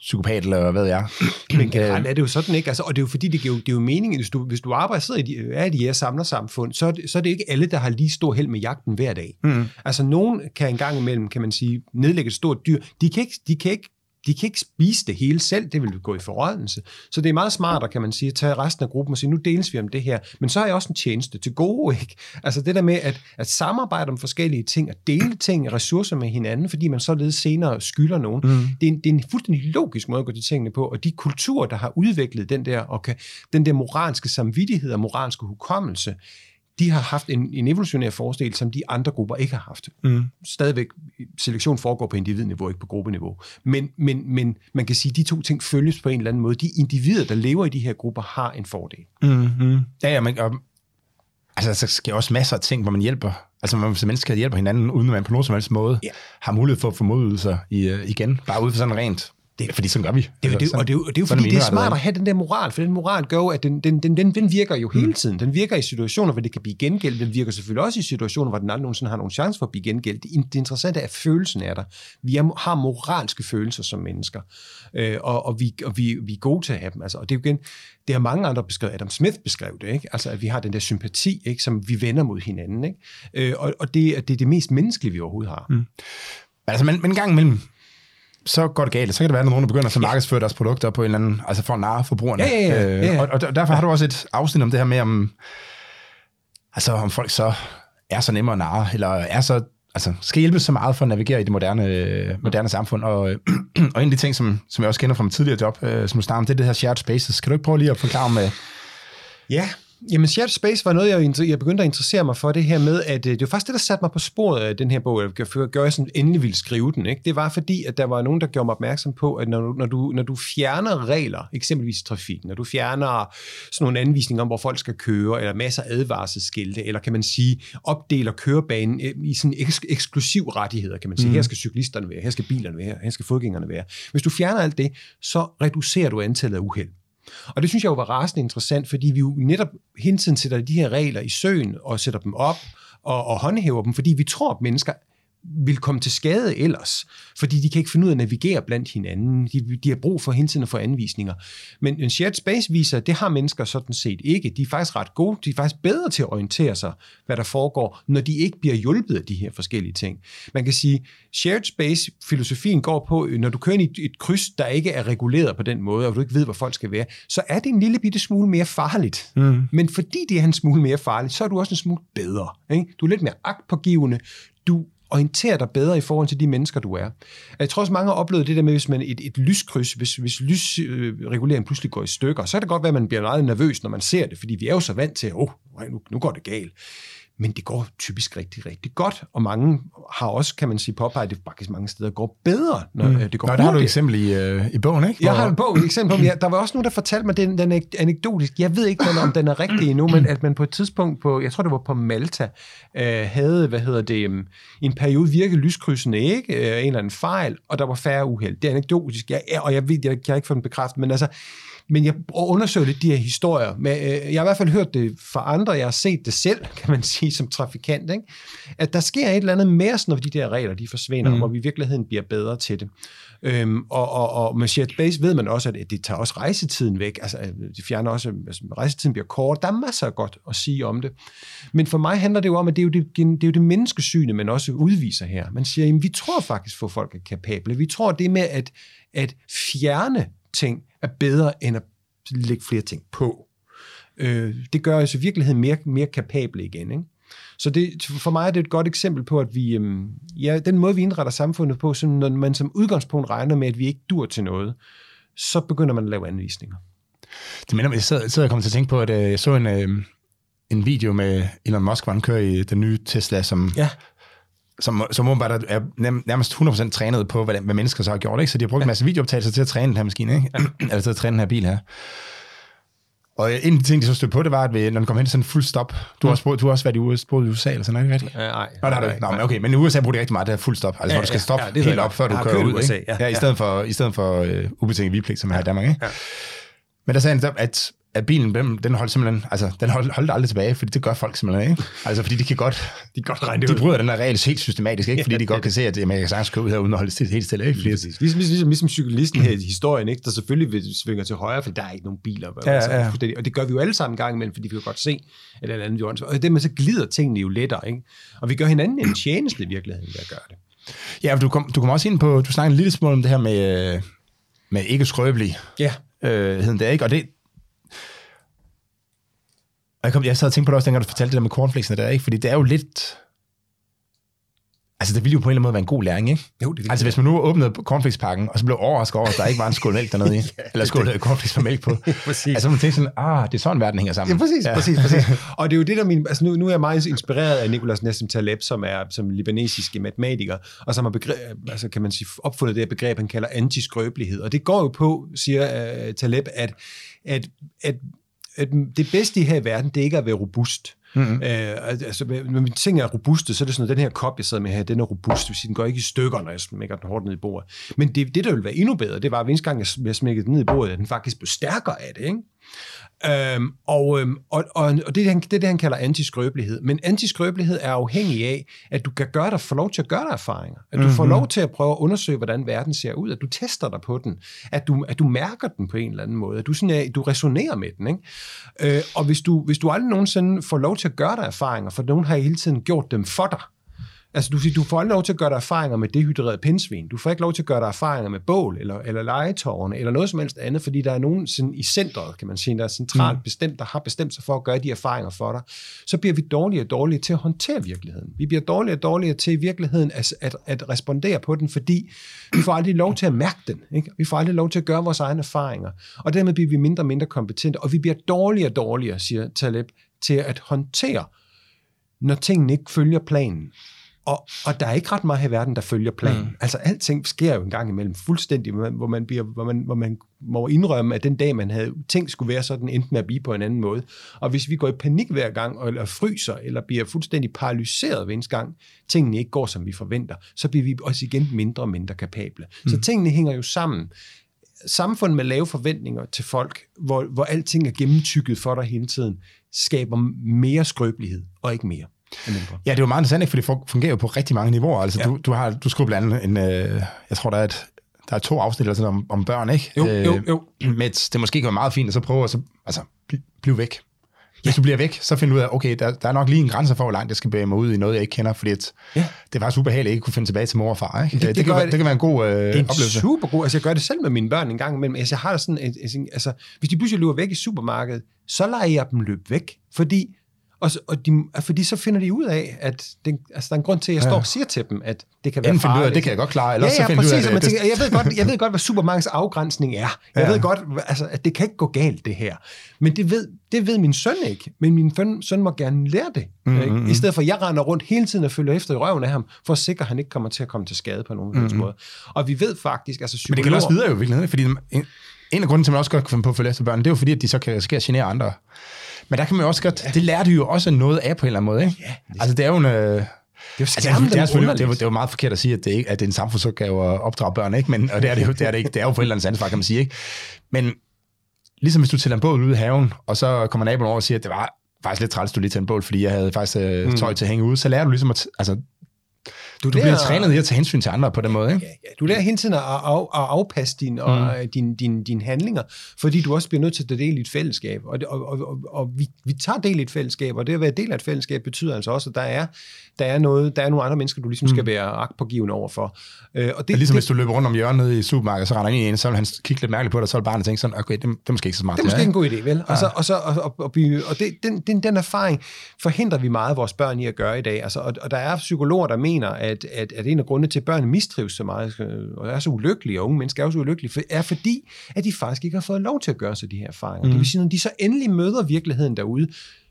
psykopat, eller hvad jeg Men generelt er det jo sådan, ikke? Altså, og det er jo fordi, det er jo, det er jo meningen, hvis du, hvis du arbejder sidder i de, er i de her samlersamfund, så er, det, så er det ikke alle, der har lige stor held med jagten hver dag. Mm. Altså, nogen kan engang imellem, kan man sige, nedlægge et stort dyr. De kan ikke, de kan ikke de kan ikke spise det hele selv, det vil gå i forrådnelse. Så det er meget smartere, kan man sige, at tage resten af gruppen og sige, nu deles vi om det her. Men så har jeg også en tjeneste til gode, ikke? Altså det der med at, at samarbejde om forskellige ting, at dele ting, ressourcer med hinanden, fordi man således senere skylder nogen. Mm. Det, er en, det er en fuldstændig logisk måde at gå til tingene på, og de kulturer, der har udviklet den der, og kan, den der moralske samvittighed og moralske hukommelse, de har haft en, en evolutionær forskel, som de andre grupper ikke har haft. Mm. Stadigvæk, selektion foregår på individniveau, ikke på gruppeniveau. Men, men, men man kan sige, at de to ting følges på en eller anden måde. De individer, der lever i de her grupper, har en fordel. Mm-hmm. Ja, ja, men, og, altså, der sker også masser af ting, hvor man hjælper, altså hvor man som mennesker hjælper hinanden, uden at man på nogen som helst måde Ja. har mulighed for at få modydelser i, uh, igen, bare ud for sådan rent. Det, fordi sådan gør vi. Det, Altså, det, og det, er og det er jo fordi, det er smart at have den der moral, for den moral gør jo, at den, den, den, den, den virker jo hele tiden. Den virker i situationer, hvor det kan blive gengældt. Den virker selvfølgelig også i situationer, hvor den aldrig nogensinde har nogen chance for at blive gengældt. Det, det interessante er, at følelsen er der. Vi er, har moralske følelser som mennesker, øh, og, og, vi, og vi, vi er gode til at have dem. Altså, og det er jo igen, det har mange andre beskrevet. Adam Smith beskrev det, ikke? Altså, at vi har den der sympati, ikke? som vi vender mod hinanden. Ikke? Øh, og og det, er- det er det mest menneskelige, vi overhovedet har. Mm. Altså, men, men en gang imellem, så går det galt. Så kan det være, at nogen der begynder at markedsføre deres produkter på en eller anden, altså for at narre forbrugerne. Ja, ja, ja, Øh, ja, ja. Og, og der- derfor har du også et afsnit om det her med, om, altså, om folk så er så nemme at narre, eller er så, altså, skal hjælpe så meget for at navigere i det moderne, øh, moderne samfund. Og, øh, og en af de ting, som, som jeg også kender fra mit tidligere job, øh, som du snakker om, det er det her shared spaces. Kan du ikke prøve lige at forklare om, øh, Ja, jamen shared space var noget, jeg, jeg begyndte at interessere mig for det her med, at øh, det var faktisk det, der satte mig på sporet af den her bog, jeg gør, jeg sådan endelig ville skrive den. Ikke? Det var fordi, at der var nogen, der gjorde mig opmærksom på, at når du, når du, når du fjerner regler, eksempelvis i trafikken, når du fjerner sådan nogle anvisninger om, hvor folk skal køre, eller masser af advarselsskilte, eller kan man sige, opdeler kørebanen øh, i sådan eks- eksklusiv rettigheder, kan man sige. Mm. Her skal cyklisterne være, her skal bilerne være, her skal fodgængerne være. Hvis du fjerner alt det, så reducerer du antallet af uheld. Og det synes jeg jo var rasende interessant, fordi vi jo netop hele tiden sætter de her regler i søen og sætter dem op og, og håndhæver dem, fordi vi tror, at mennesker vil komme til skade ellers, fordi de kan ikke finde ud af at navigere blandt hinanden. De, de har brug for hele tiden at få anvisninger. Men en shared space viser, det har mennesker sådan set ikke. De er faktisk ret gode. De er faktisk bedre til at orientere sig, hvad der foregår, når de ikke bliver hjulpet af de her forskellige ting. Man kan sige, shared space-filosofien går på, når du kører i et kryds, der ikke er reguleret på den måde, og du ikke ved, hvor folk skal være, så er det en lille bitte smule mere farligt. Mm. Men fordi det er en smule mere farligt, så er du også en smule bedre. Ikke? Du er lidt mere agtpågivende. Du orientere dig bedre i forhold til de mennesker, du er. Jeg tror også, mange har oplevet det der med, hvis man et, et lyskryds, hvis, hvis lysreguleringen pludselig går i stykker, så kan det godt være, at man bliver meget nervøs, når man ser det, fordi vi er jo så vant til, at oh, nu, nu går det galt. Men det går typisk rigtig, rigtig godt, og mange har også, kan man sige, påpeget, at det faktisk mange steder går bedre, når mm. det går Nå, der har du et eksempel i, øh, i bogen, ikke? Jeg har en bog, et eksempel på, ja, der var også nogen, der fortalte mig, den, den er anekdotisk, jeg ved ikke, om den er rigtig endnu, men at man på et tidspunkt, på, jeg tror det var på Malta, øh, havde, hvad hedder det, i en periode virke lyskrydsene ikke, øh, en eller anden fejl, og der var færre uheld. Det er anekdotisk, jeg, og jeg ved, jeg, jeg kan ikke få den bekræftet, men altså, men jeg undersøger lidt de her historier. Men, øh, jeg har i hvert fald hørt det fra andre, jeg har set det selv, kan man sige, som trafikant, ikke? at der sker et eller andet mere, når de der regler de forsvinder, mm. hvor vi i virkeligheden bliver bedre til det. Øhm, og, og, og med shared space ved man også, at det tager også rejsetiden væk. Altså, det fjerner også, altså, rejsetiden bliver kort. Der er masser af godt at sige om det. Men for mig handler det jo om, at det er jo det, det, er jo det menneskesyne, man også udviser her. Man siger, at vi tror faktisk, at folk er kapable. Vi tror, det med at, at fjerne ting er bedre end at lægge flere ting på. Øh, det gør os i virkeligheden mere, mere kapable igen. Ikke? Så det, for mig er det et godt eksempel på, at vi, øhm, ja, den måde, vi indretter samfundet på, så når man som udgangspunkt regner med, at vi ikke dur til noget, så begynder man at lave anvisninger. Det minder mig, jeg sidder og kommer til at tænke på, at øh, jeg så en, øh, en video med Elon Musk, hvor han kører i den nye Tesla, som, Ja. Som, som åbenbart er nærm- nærmest 100% trænet på, hvad, hvad mennesker så har gjort. Ikke? Så de har brugt ja. en masse videooptagelser til at træne den her maskine, ikke? eller til at træne den her bil her. Og en af de ting, de så stødte på, det var, at når den kom hen til sådan en fuld stop, du har, også, boet- du har også været i USA, boet i USA eller sådan noget, ikke rigtigt? Øh, nej. Nå, du ikke. Nå, men okay, men i USA bruger de rigtig meget det her fuld stop, altså Ja, hvor du skal ja, stoppe ja, ved helt op, før du kører ud. USA, ikke? ja. ja, i stedet for, i stedet for uh, ubetinget vigepligt, som er her i Danmark. Ikke? Ja. Men der sagde han, at, at bilen, den, den holdt simpelthen, altså, den holdt, holdt aldrig tilbage, fordi det gør folk simpelthen, ikke? Altså, fordi de kan godt, De kan godt regne det de bryder den her regel helt systematisk, ikke? Fordi Ja, de godt kan se, at jeg kan sagtens køre ud her, uden at holde det helt stille, ikke? Fordi, Præcis. Ligesom, ligesom, ligesom cyklisten her i historien, ikke? der selvfølgelig svinger til højre, for der er ikke nogen biler. Ja, altså, ja. Og det gør vi jo alle sammen en gang imellem, fordi vi kan godt se, at et eller andet jorden. Og det med, så glider tingene jo lettere. Ikke? Og vi gør hinanden en tjeneste i virkeligheden ved at gøre det. ja, du kom, du kom også ind på, du snakkede en lille smule om det her med, øh, med ikke skrøbelig, Ja. øh, der, ikke? Og det... Og jeg, kom, jeg sad og tænkte på det også, dengang du fortalte det der med cornflakesene der, ikke? Fordi det er jo lidt... Altså, det ville jo på en eller anden måde være en god læring, ikke? Jo, det Altså, hvis man nu åbnede cornflakespakken, og så blev overrasket over, at der ikke var en skål mælk dernede i, eller skål cornflakes med mælk på. Præcis. Altså, man tænkte sådan, ah, det er sådan, verden hænger sammen. Ja, præcis, ja. præcis, præcis. Og det er jo det, der min, altså nu, nu er jeg meget inspireret af Nicolas Nassim Taleb, som er som libanesiske matematiker, og som har begreb, altså kan man sige, opfundet det her begreb, han kalder antiskrøbelighed. Og det går jo på, siger uh, Taleb, at, at, at, at det bedste i her i verden, det er ikke at være robust. Mm-hmm. Uh, altså, når vi ting er robuste, så er det sådan, at den her kop, jeg sidder med her, den er robust, sige, den går ikke i stykker, når jeg smækker den hårdt ned i bordet. Men det, det der ville være endnu bedre, det var, at hver eneste gang, jeg, jeg smækkede den ned i bordet, at den faktisk blev stærkere af det, ikke? Øhm, og, øhm, og, og, og det, det, er det, han kalder antiskrøbelighed. Men antiskrøbelighed er afhængig af, at du kan gøre dig, få lov til at gøre dig erfaringer. At du mm-hmm. får lov til at prøve at undersøge, hvordan verden ser ud. At du tester dig på den. At du, at du mærker den på en eller anden måde. At du, sådan, er- du resonerer med den. Ikke? Øh, og hvis du, hvis du aldrig nogensinde får lov til at gøre dig erfaringer, for nogen har hele tiden gjort dem for dig, Altså, du, siger, du får aldrig lov til at gøre dig erfaringer med dehydreret pindsvin. Du får ikke lov til at gøre dig erfaringer med bål, eller, eller legetårne, eller noget som helst andet, fordi der er nogen sådan, i centret, kan man sige, der er centralt mm. bestemt, der har bestemt sig for at gøre de erfaringer for dig. Så bliver vi dårligere og dårligere til at håndtere virkeligheden. Vi bliver dårligere og dårligere til i virkeligheden at, at, at respondere på den, fordi vi får aldrig lov til at mærke den. Ikke? Vi får aldrig lov til at gøre vores egne erfaringer. Og dermed bliver vi mindre og mindre kompetente, og vi bliver dårligere og dårligere, siger Taleb, til at håndtere når tingene ikke følger planen. Og, og der er ikke ret meget her i verden, der følger planen. Mm. Altså alting sker jo en gang imellem fuldstændig, hvor man, bliver, hvor man, hvor man må indrømme, at den dag, man havde tænkt skulle være sådan, endte med at blive på en anden måde. Og hvis vi går i panik hver gang, eller fryser, eller bliver fuldstændig paralyseret hver eneste gang, tingene ikke går, som vi forventer, så bliver vi også igen mindre og mindre kapable. Mm. Så tingene hænger jo sammen samfund med lave forventninger til folk, hvor, hvor alting er gennemtykket for dig hele tiden, skaber mere skrøbelighed, og ikke mere. Mindre. Ja, det er jo meget interessant, ikke? for det fun- fungerer jo på rigtig mange niveauer. Altså, Ja. ja. du, du, har, du skriver blandt andet en, øh, jeg tror, der er, et, der er to afsnit eller sådan, om, om børn, ikke? Jo, jo, jo. Med, et- det måske kan være meget fint, at så prøve at så, altså, bl- blive væk. Hvis du bliver væk, så finder du ud af, okay, der, der er nok lige en grænse for, hvor langt jeg skal bevæge mig ud i noget, jeg ikke kender, fordi at Ja. det er faktisk ubehageligt at ikke kunne finde tilbage til mor og far. Ikke? Det- Det, det det, kan, være, det. det kan være en god øh, Det er en oplevelse. super god, altså jeg gør det selv med mine børn en gang imellem. Altså jeg har sådan, et, altså hvis de pludselig løber væk i supermarkedet, så lader jeg dem løbe væk, fordi og, så- og de, fordi så finder de ud af, at det, altså, der er en grund til, at jeg står og siger til dem, at det kan være Enten du ud af, farligt. det kan jeg godt klare, eller ja, så ja, finder du ud af, præcis, og man det, tænker, jeg, ved godt, jeg ved godt, hvad supermarkedets afgrænsning er. Jeg Ja. ved godt, altså, at det kan ikke gå galt, det her. Men det ved, det ved min søn ikke. Men min søn, søn må gerne lære det. Mm, Ikke? mm, I stedet for, at jeg render rundt hele tiden og følger efter i røven af ham, for at sikre, at han ikke kommer til at komme til skade på nogen mm. måde. Og vi ved faktisk, altså Men det kan psykologer... også videre jo i virkeligheden, fordi en, en af grunden til, at man også godt kan finde på at følge efter børn, det er jo fordi, at de så kan risikere at genere andre. Men der kan man jo også godt, det lærer de jo også noget af på en eller anden måde, ikke? Ja, det- Altså det er jo en... Øh, Det er jo Altså, det, er, det, er det, er, det er jo meget forkert at sige, at det, ikke, at det er en samfundsopgave at opdrage børn, ikke? Men, og det er det jo, det er det ikke. Det er jo forældrenes ansvar, kan man sige. Ikke? Men ligesom hvis du tæller en bål ude i haven, og så kommer naboen over og siger, at det var faktisk lidt træls, du lige tændte en bål, fordi jeg havde faktisk øh, tøj til at hænge ude, så lærer du ligesom at... Altså, du, du lærer- bliver trænet i at tage hensyn til andre på den måde, ikke? Ja, ja. Du lærer hele tiden at, af, at afpasse din, mm. og, din, din, din handlinger, fordi du også bliver nødt til at tage del i et fællesskab. Og, og, og, og, og vi, vi tager del i et fællesskab, og det at være del af et fællesskab betyder altså også, at der er, der er, noget, der er nogle andre mennesker, du ligesom skal være agtpågivende overfor. Øh, og det, Det, ligesom det, hvis du løber rundt om hjørnet i supermarkedet, så render ind i en, så vil han kigge lidt mærkeligt på dig, så vil barnet tænke sådan, okay, det, det er måske ikke så smart. Det er måske ikke en god idé, vel? Og, så, og, så, og, og, og, og det, den, den, den erfaring forhindrer vi meget vores børn i at gøre i dag. Altså, og, og der er psykologer, der mener, at at, at, at en af grundene til, at børn mistrives så meget, øh, og er så ulykkelige, og unge mennesker er også ulykkelige, for, er fordi, at de faktisk ikke har fået lov til at gøre sig de her erfaringer. Mm. Det vil sige, når de så endelig møder virkeligheden derude,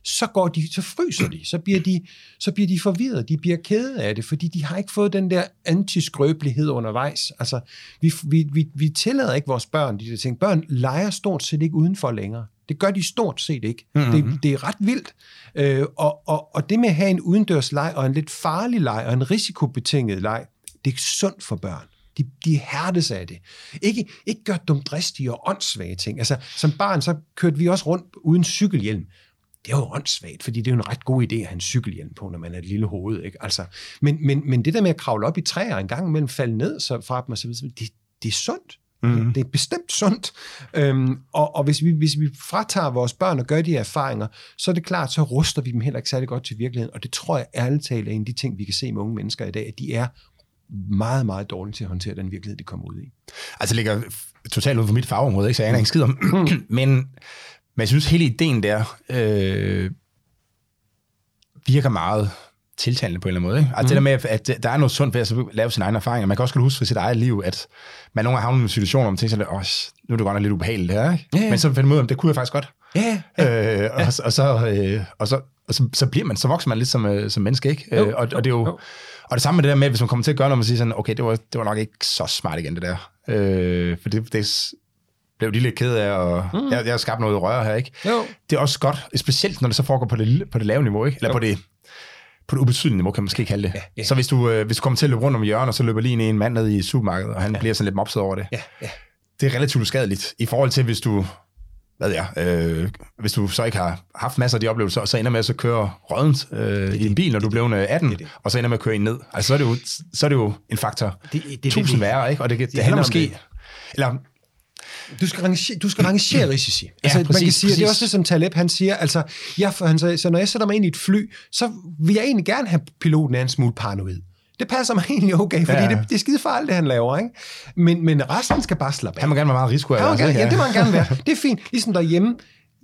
så går de, så fryser de, så bliver de, så bliver de forvirret, de bliver kede af det, fordi de har ikke fået den der antiskrøbelighed undervejs. Altså, vi, vi, vi, vi tillader ikke vores børn, de der ting. Børn leger stort set ikke udenfor længere. Det gør de stort set ikke. Mm-hmm. Det, det er ret vildt. Øh, og, og, og det med at have en udendørs leg, og en lidt farlig leg, og en risikobetinget leg, det er sundt for børn. De, de hærdes af det. Ikke, ikke gør dumdristige og åndssvage ting. Altså, som barn, så kørte vi også rundt uden cykelhjelm det er jo åndssvagt, fordi det er jo en ret god idé at have en cykelhjelm på, når man er et lille hoved. Ikke? Altså, men, men, men det der med at kravle op i træer en gang imellem, falde ned så fra dem og så videre, det, det er sundt. Mm. Det er bestemt sundt. Øhm, og og hvis, vi, hvis vi fratager vores børn og gør de erfaringer, så er det klart, så ruster vi dem heller ikke særlig godt til virkeligheden. Og det tror jeg ærligt talt er en af de ting, vi kan se med unge mennesker i dag, at de er meget, meget dårlige til at håndtere den virkelighed, de kommer ud i. Altså, det ligger totalt ud for mit fagområde, ikke? så jeg aner ikke skid om. men, men jeg synes, hele ideen der øh, virker meget tiltalende på en eller anden måde. Ikke? Altså mm. det der med, at der er noget sundt ved at lave sine egne erfaringer. Man kan også huske for sit eget liv, at man nogle gange havner i en situation, hvor man tænker sådan, nu er det godt nok lidt ubehageligt her, ikke? Ja. men så finder man ud af, det kunne jeg faktisk godt. Ja, ja. Øh, og, og, så, øh, og, så, og så, så bliver man, så vokser man lidt som, øh, som menneske, ikke? Jo, øh, og, og det er jo, jo. Og det samme med det der med, hvis man kommer til at gøre noget, man siger sådan, okay, det var, det var nok ikke så smart igen, det der. Øh, for det, det, blev de lidt ked af, og mm. jeg, jeg har skabt noget røre her, ikke? Jo. Det er også godt, specielt når det så foregår på det, på det lave niveau, ikke? Eller jo. på det, på det ubetydelige niveau, kan man måske kalde det. Ja, ja. Så hvis du, øh, hvis du kommer til at løbe rundt om hjørnet, og så løber lige en mand ned i supermarkedet, og han ja. bliver sådan lidt mopset over det. Ja, ja. Det er relativt uskadeligt, i forhold til, hvis du hvad jeg, øh, hvis du så ikke har haft masser af de oplevelser, så ender med at så køre rådent øh, i en bil, når du bliver 18, det, det. og så ender med at køre ind ned. Altså, så er det jo, så er det jo en faktor det, det, det, tusind værre, ikke? Og det, det, det handler måske... Eller du skal rangere, du skal rangere risici. Ja, altså, præcis, man kan sige, det er også det, som Taleb han siger. Altså, jeg, han sagde, så når jeg sætter mig ind i et fly, så vil jeg egentlig gerne have piloten af en smule paranoid. Det passer mig egentlig okay, fordi ja. det, det er skide farligt, det han laver. Ikke? Men, men resten skal bare slappe af. Han må gerne være meget risiko. Ja, ja, det må han gerne være. Det er fint. Ligesom derhjemme,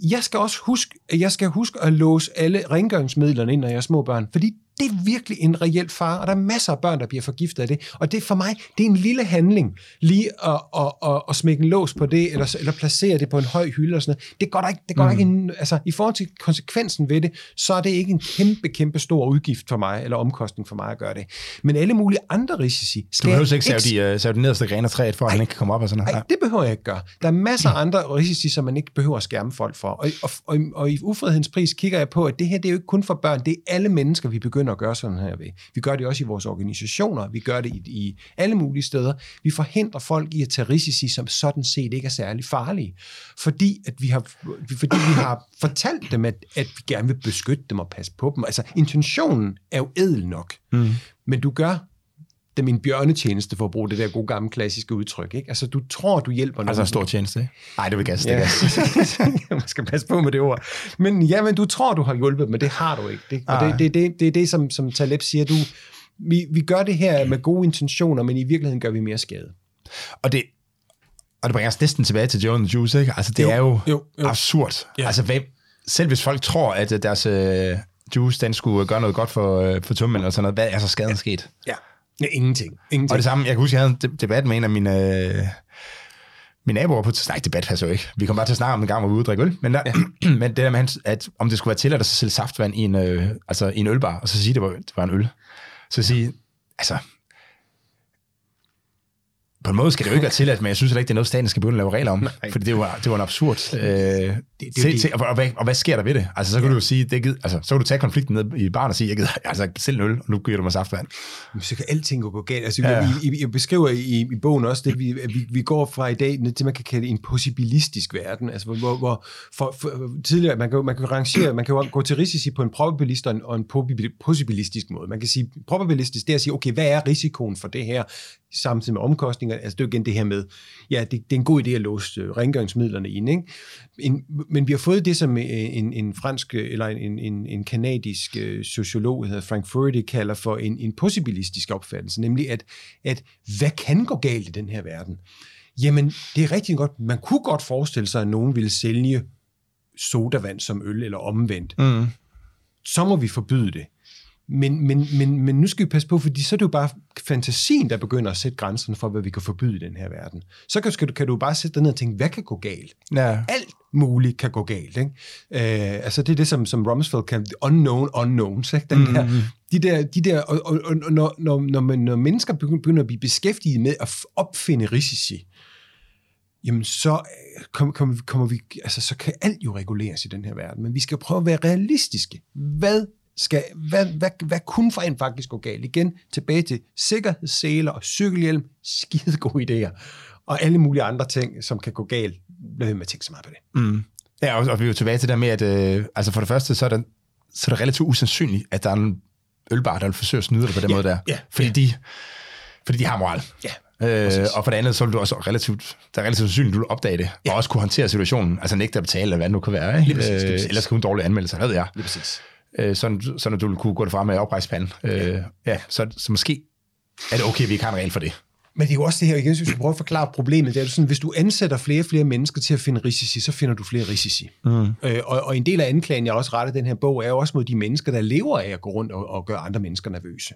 jeg skal også huske, jeg skal huske at låse alle rengøringsmidlerne ind, når jeg er små børn, fordi det er virkelig en reel far, og der er masser af børn, der bliver forgiftet af det. Og det for mig, det er en lille handling, lige at, at, at, at smække en lås på det, eller, eller placere det på en høj hylde og sådan noget. Det går der ikke, det går mm. der ikke en, altså, i forhold til konsekvensen ved det, så er det ikke en kæmpe, kæmpe stor udgift for mig, eller omkostning for mig at gøre det. Men alle mulige andre risici... Skal du behøver ikke save de, uh, save de nederste grene af træet, for at han ikke kan komme op og sådan noget. Nej, det behøver jeg ikke gøre. Der er masser af andre risici, som man ikke behøver at skærme folk for. Og, og, og, og i ufrihedens pris kigger jeg på, at det her, det er jo ikke kun for børn, det er alle mennesker, vi begynder at gøre sådan her ved. Vi gør det også i vores organisationer, vi gør det i, i alle mulige steder. Vi forhindrer folk i at tage risici, som sådan set ikke er særlig farlige, fordi, at vi, har, fordi vi har fortalt dem, at, at vi gerne vil beskytte dem og passe på dem. Altså, intentionen er jo edel nok, mm. men du gør dem en bjørnetjeneste, for at bruge det der gode gamle klassiske udtryk. Ikke? Altså, du tror, du hjælper nogen. Altså en stor tjeneste, ikke? Nej, det vil gas, det ja. gas. Man skal passe på med det ord. Men ja, men du tror, du har hjulpet, men det har du ikke. Det, og det, det, det, det er det, som, som Taleb siger. Du, vi, vi gør det her med gode intentioner, men i virkeligheden gør vi mere skade. Og det, og det bringer os næsten tilbage til Joe and the Juice, ikke? Altså, det jo, er jo, jo, jo. absurd. Ja. Altså, hvem, selv hvis folk tror, at deres uh, juice, den skulle gøre noget godt for, uh, for tummen eller sådan noget, hvad er så skaden ja. sket? Ja. Ja, ingenting. ingenting. Og det samme, jeg kan huske, jeg havde en debat med en af mine, øh, mine naboer på... Nej, debat passer jo ikke. Vi kom bare til at snakke om en gang, hvor vi ude og drikke øl. Men, der, ja. men det der med, at om det skulle være tilladt at sælge saftvand i en, øh, altså, i en ølbar, og så sige, at det var, det var en øl. Så sige, altså, på en måde skal det jo ikke være tilladt, men jeg synes heller ikke, det er noget, staten skal begynde at lave regler om. Nej. Fordi det var, det var en absurd... Øh, det, det, til. Til, og, og, hvad, og hvad sker der ved det? Altså, så kan ja. du jo sige, det gider, altså, så kan du tage konflikten ned i barn og sige, jeg gider altså, selv en øl, og nu giver du mig saftvand. Men så kan alting gå galt. Altså, ja. I, I, I, beskriver i, i bogen også, det, vi, vi, vi går fra i dag ned til, man kan kalde en possibilistisk verden. Altså, hvor, hvor for, for, tidligere, man kan, man kan rangere, man kan gå til risici på en probabilist og en, og en possibilistisk måde. Man kan sige, probabilistisk, det er at sige, okay, hvad er risikoen for det her? samtidig med omkostninger. Altså det er igen det her med, ja, det, det er en god idé at låse øh, rengøringsmidlerne ind. Ikke? En, men vi har fået det, som øh, en, en fransk øh, eller en, en, en kanadisk sociolog, der hedder Frank Furedy, kalder for en, en possibilistisk opfattelse, nemlig at, at hvad kan gå galt i den her verden? Jamen, det er rigtig godt. Man kunne godt forestille sig, at nogen ville sælge sodavand som øl eller omvendt. Mm. Så må vi forbyde det. Men, men, men, men nu skal vi passe på, fordi så er det jo bare fantasien, der begynder at sætte grænserne for, hvad vi kan forbyde i den her verden. Så kan, kan, du, kan du bare sætte dig ned og tænke, hvad kan gå galt? Ja. Alt muligt kan gå galt. Ikke? Øh, altså det er det, som, som Rumsfeld kan unknown unknowns. Ikke? Den der, de der, de der, og, og, og når, når, når, man, når mennesker begynder at blive beskæftiget med at opfinde risici, jamen så kommer, kommer, kommer vi, altså så kan alt jo reguleres i den her verden, men vi skal prøve at være realistiske. Hvad skal, hvad, hvad, hvad kunne for en faktisk gå galt? Igen, tilbage til sikkerhedsseler og cykelhjelm, skide gode idéer. Og alle mulige andre ting, som kan gå galt, bliver med at tænke så meget på det. Mm. Ja, og, og vi er jo tilbage til det med, at øh, altså for det første, så er, det, så er det relativt usandsynligt, at der er en ølbar, der vil forsøge at snyde dig på den Ja, måde der. ja, fordi, ja. De, fordi de har moral. Ja, Øh, præcis. og for det andet, så vil du også relativt, der er relativt sandsynligt, at du vil opdage det, ja. og også kunne håndtere situationen, altså nægte at betale, eller hvad det nu kan være, ikke? Lige præcis, lige præcis. ellers skal hun dårlige anmeldelser, hvad ved jeg. lige præcis. Øh, sådan, sådan at du kunne gå derfra med oprejst pande. Øh, ja, så, så måske er det okay, vi ikke har en regel for det. Men det er jo også det her, igen, hvis vi skal prøve at forklare problemet, det er jo sådan, hvis du ansætter flere og flere mennesker til at finde risici, så finder du flere risici. Mm. Øh, og, og en del af anklagen, jeg også retter den her bog, er jo også mod de mennesker, der lever af at gå rundt og, og gøre andre mennesker nervøse.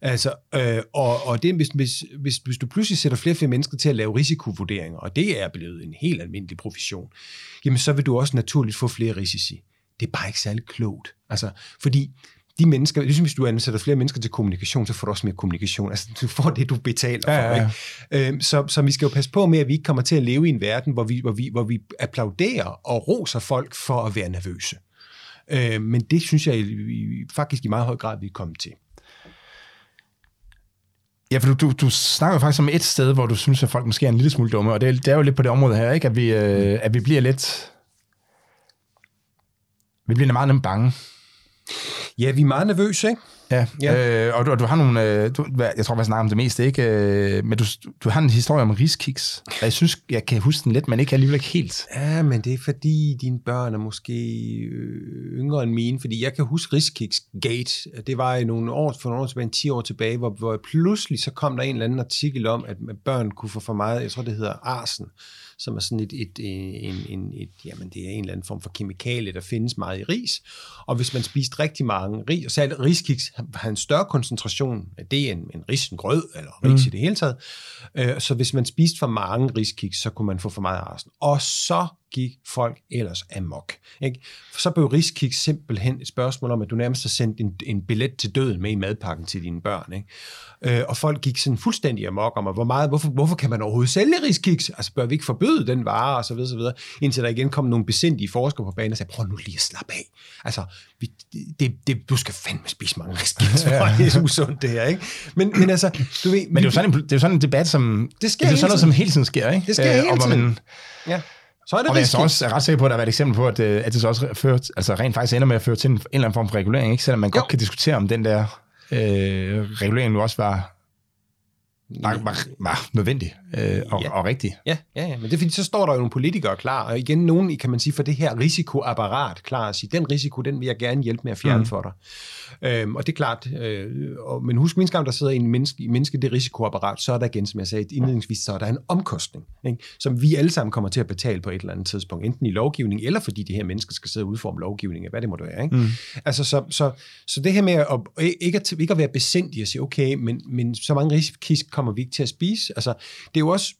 Altså, øh, og, og det, hvis, hvis, hvis, hvis du pludselig sætter flere og flere mennesker til at lave risikovurderinger, og det er blevet en helt almindelig profession, jamen så vil du også naturligt få flere risici. Det er bare ikke særlig klogt. Altså, fordi de mennesker, ligesom hvis du ansætter flere mennesker til kommunikation, så får du også mere kommunikation. Altså, du får det, du betaler Ja, for. ja, ja. Ikke? Øhm, så, så vi skal jo passe på med, at vi ikke kommer til at leve i en verden, hvor vi, hvor vi, hvor vi applauderer og roser folk for at være nervøse. Øhm, men det synes jeg faktisk i meget høj grad, vi er kommet til. Ja, for du, du, du snakker faktisk om et sted, hvor du synes, at folk måske er en lille smule dumme, og det, er- det er jo lidt på det område her, ikke? At vi, øh, at vi bliver lidt... Vi bliver meget nemt bange. Ja, vi er meget nervøse, ikke? Ja, Ja. Øh, og, du, og du har nogle... Øh, du, jeg tror, jeg snakker om det meste, ikke? Øh, men du, du har en historie om riskiks, og jeg synes, jeg kan huske den lidt, men ikke alligevel ikke helt. Ja, men det er fordi, dine børn er måske øh, yngre end mine, fordi jeg kan huske Riskiks Gate. Det var i nogle år, for nogle år tilbage, en 10 år tilbage, hvor, hvor pludselig så kom der en eller anden artikel om, at børn kunne få for meget, jeg tror det hedder arsen, som er sådan et, et, en, en, et, jamen det er en eller anden form for kemikalie, der findes meget i ris. Og hvis man spiste rigtig mange ris, og særligt riskiks har en større koncentration af det end en ris, en grød, eller ris mm. i det hele taget. Øh, så hvis man spiste for mange riskiks, så kunne man få for meget arsen. Og så gik folk ellers amok. Ikke? Så blev riskiks simpelthen et spørgsmål om, at du nærmest har sendt en, en billet til døden med i madpakken til dine børn. Ikke? Øh, og folk gik sådan fuldstændig amok om, at hvor meget, hvorfor, hvorfor kan man overhovedet sælge riskiks? Altså bør vi ikke forbyde den vare, og så videre, så videre. Indtil der igen kom nogle besindige forskere på banen og sagde, prøv nu lige at slappe af. Altså, vi, det, det, du skal fandme spise mange riskiks, for det er usundt det her. Ikke? Men, men altså, du ved... Men det er jo sådan en, det er sådan en debat, som... Det sker det er sådan noget, som hele tiden sker, ikke? Det sker Øh, hele tiden. Man, Ja. Så er det og jeg er så også ret sikker på, at der har været et eksempel på, at, øh, at det så også fører, altså rent faktisk ender med at føre til en, en eller anden form for regulering, ikke? selvom man Jo. godt kan diskutere, om den der øh, regulering nu også var, var, var, var nødvendig øh, og, Ja. og rigtig. Ja, ja, ja, men det er fordi, så står der jo nogle politikere klar, og igen nogen, kan man sige, for det her risikoapparat klar at sige, den risiko, den vil jeg gerne hjælpe med at fjerne mm. for dig. Øhm, og det er klart, øh, og, men husk mindst gang, der sidder en menneske, menneske det risikoapparat, så er der igen, som jeg sagde indledningsvis, så er der en omkostning, ikke? som vi alle sammen kommer til at betale på et eller andet tidspunkt, enten i lovgivning, eller fordi de her mennesker skal sidde og udforme lovgivning, hvad det må være. Ikke? Mm. Altså, så, så, så det her med at, ikke, at, ikke at være besindig og sige, okay, men, men så mange risikisk kommer vi ikke til at spise. Altså, det er jo også,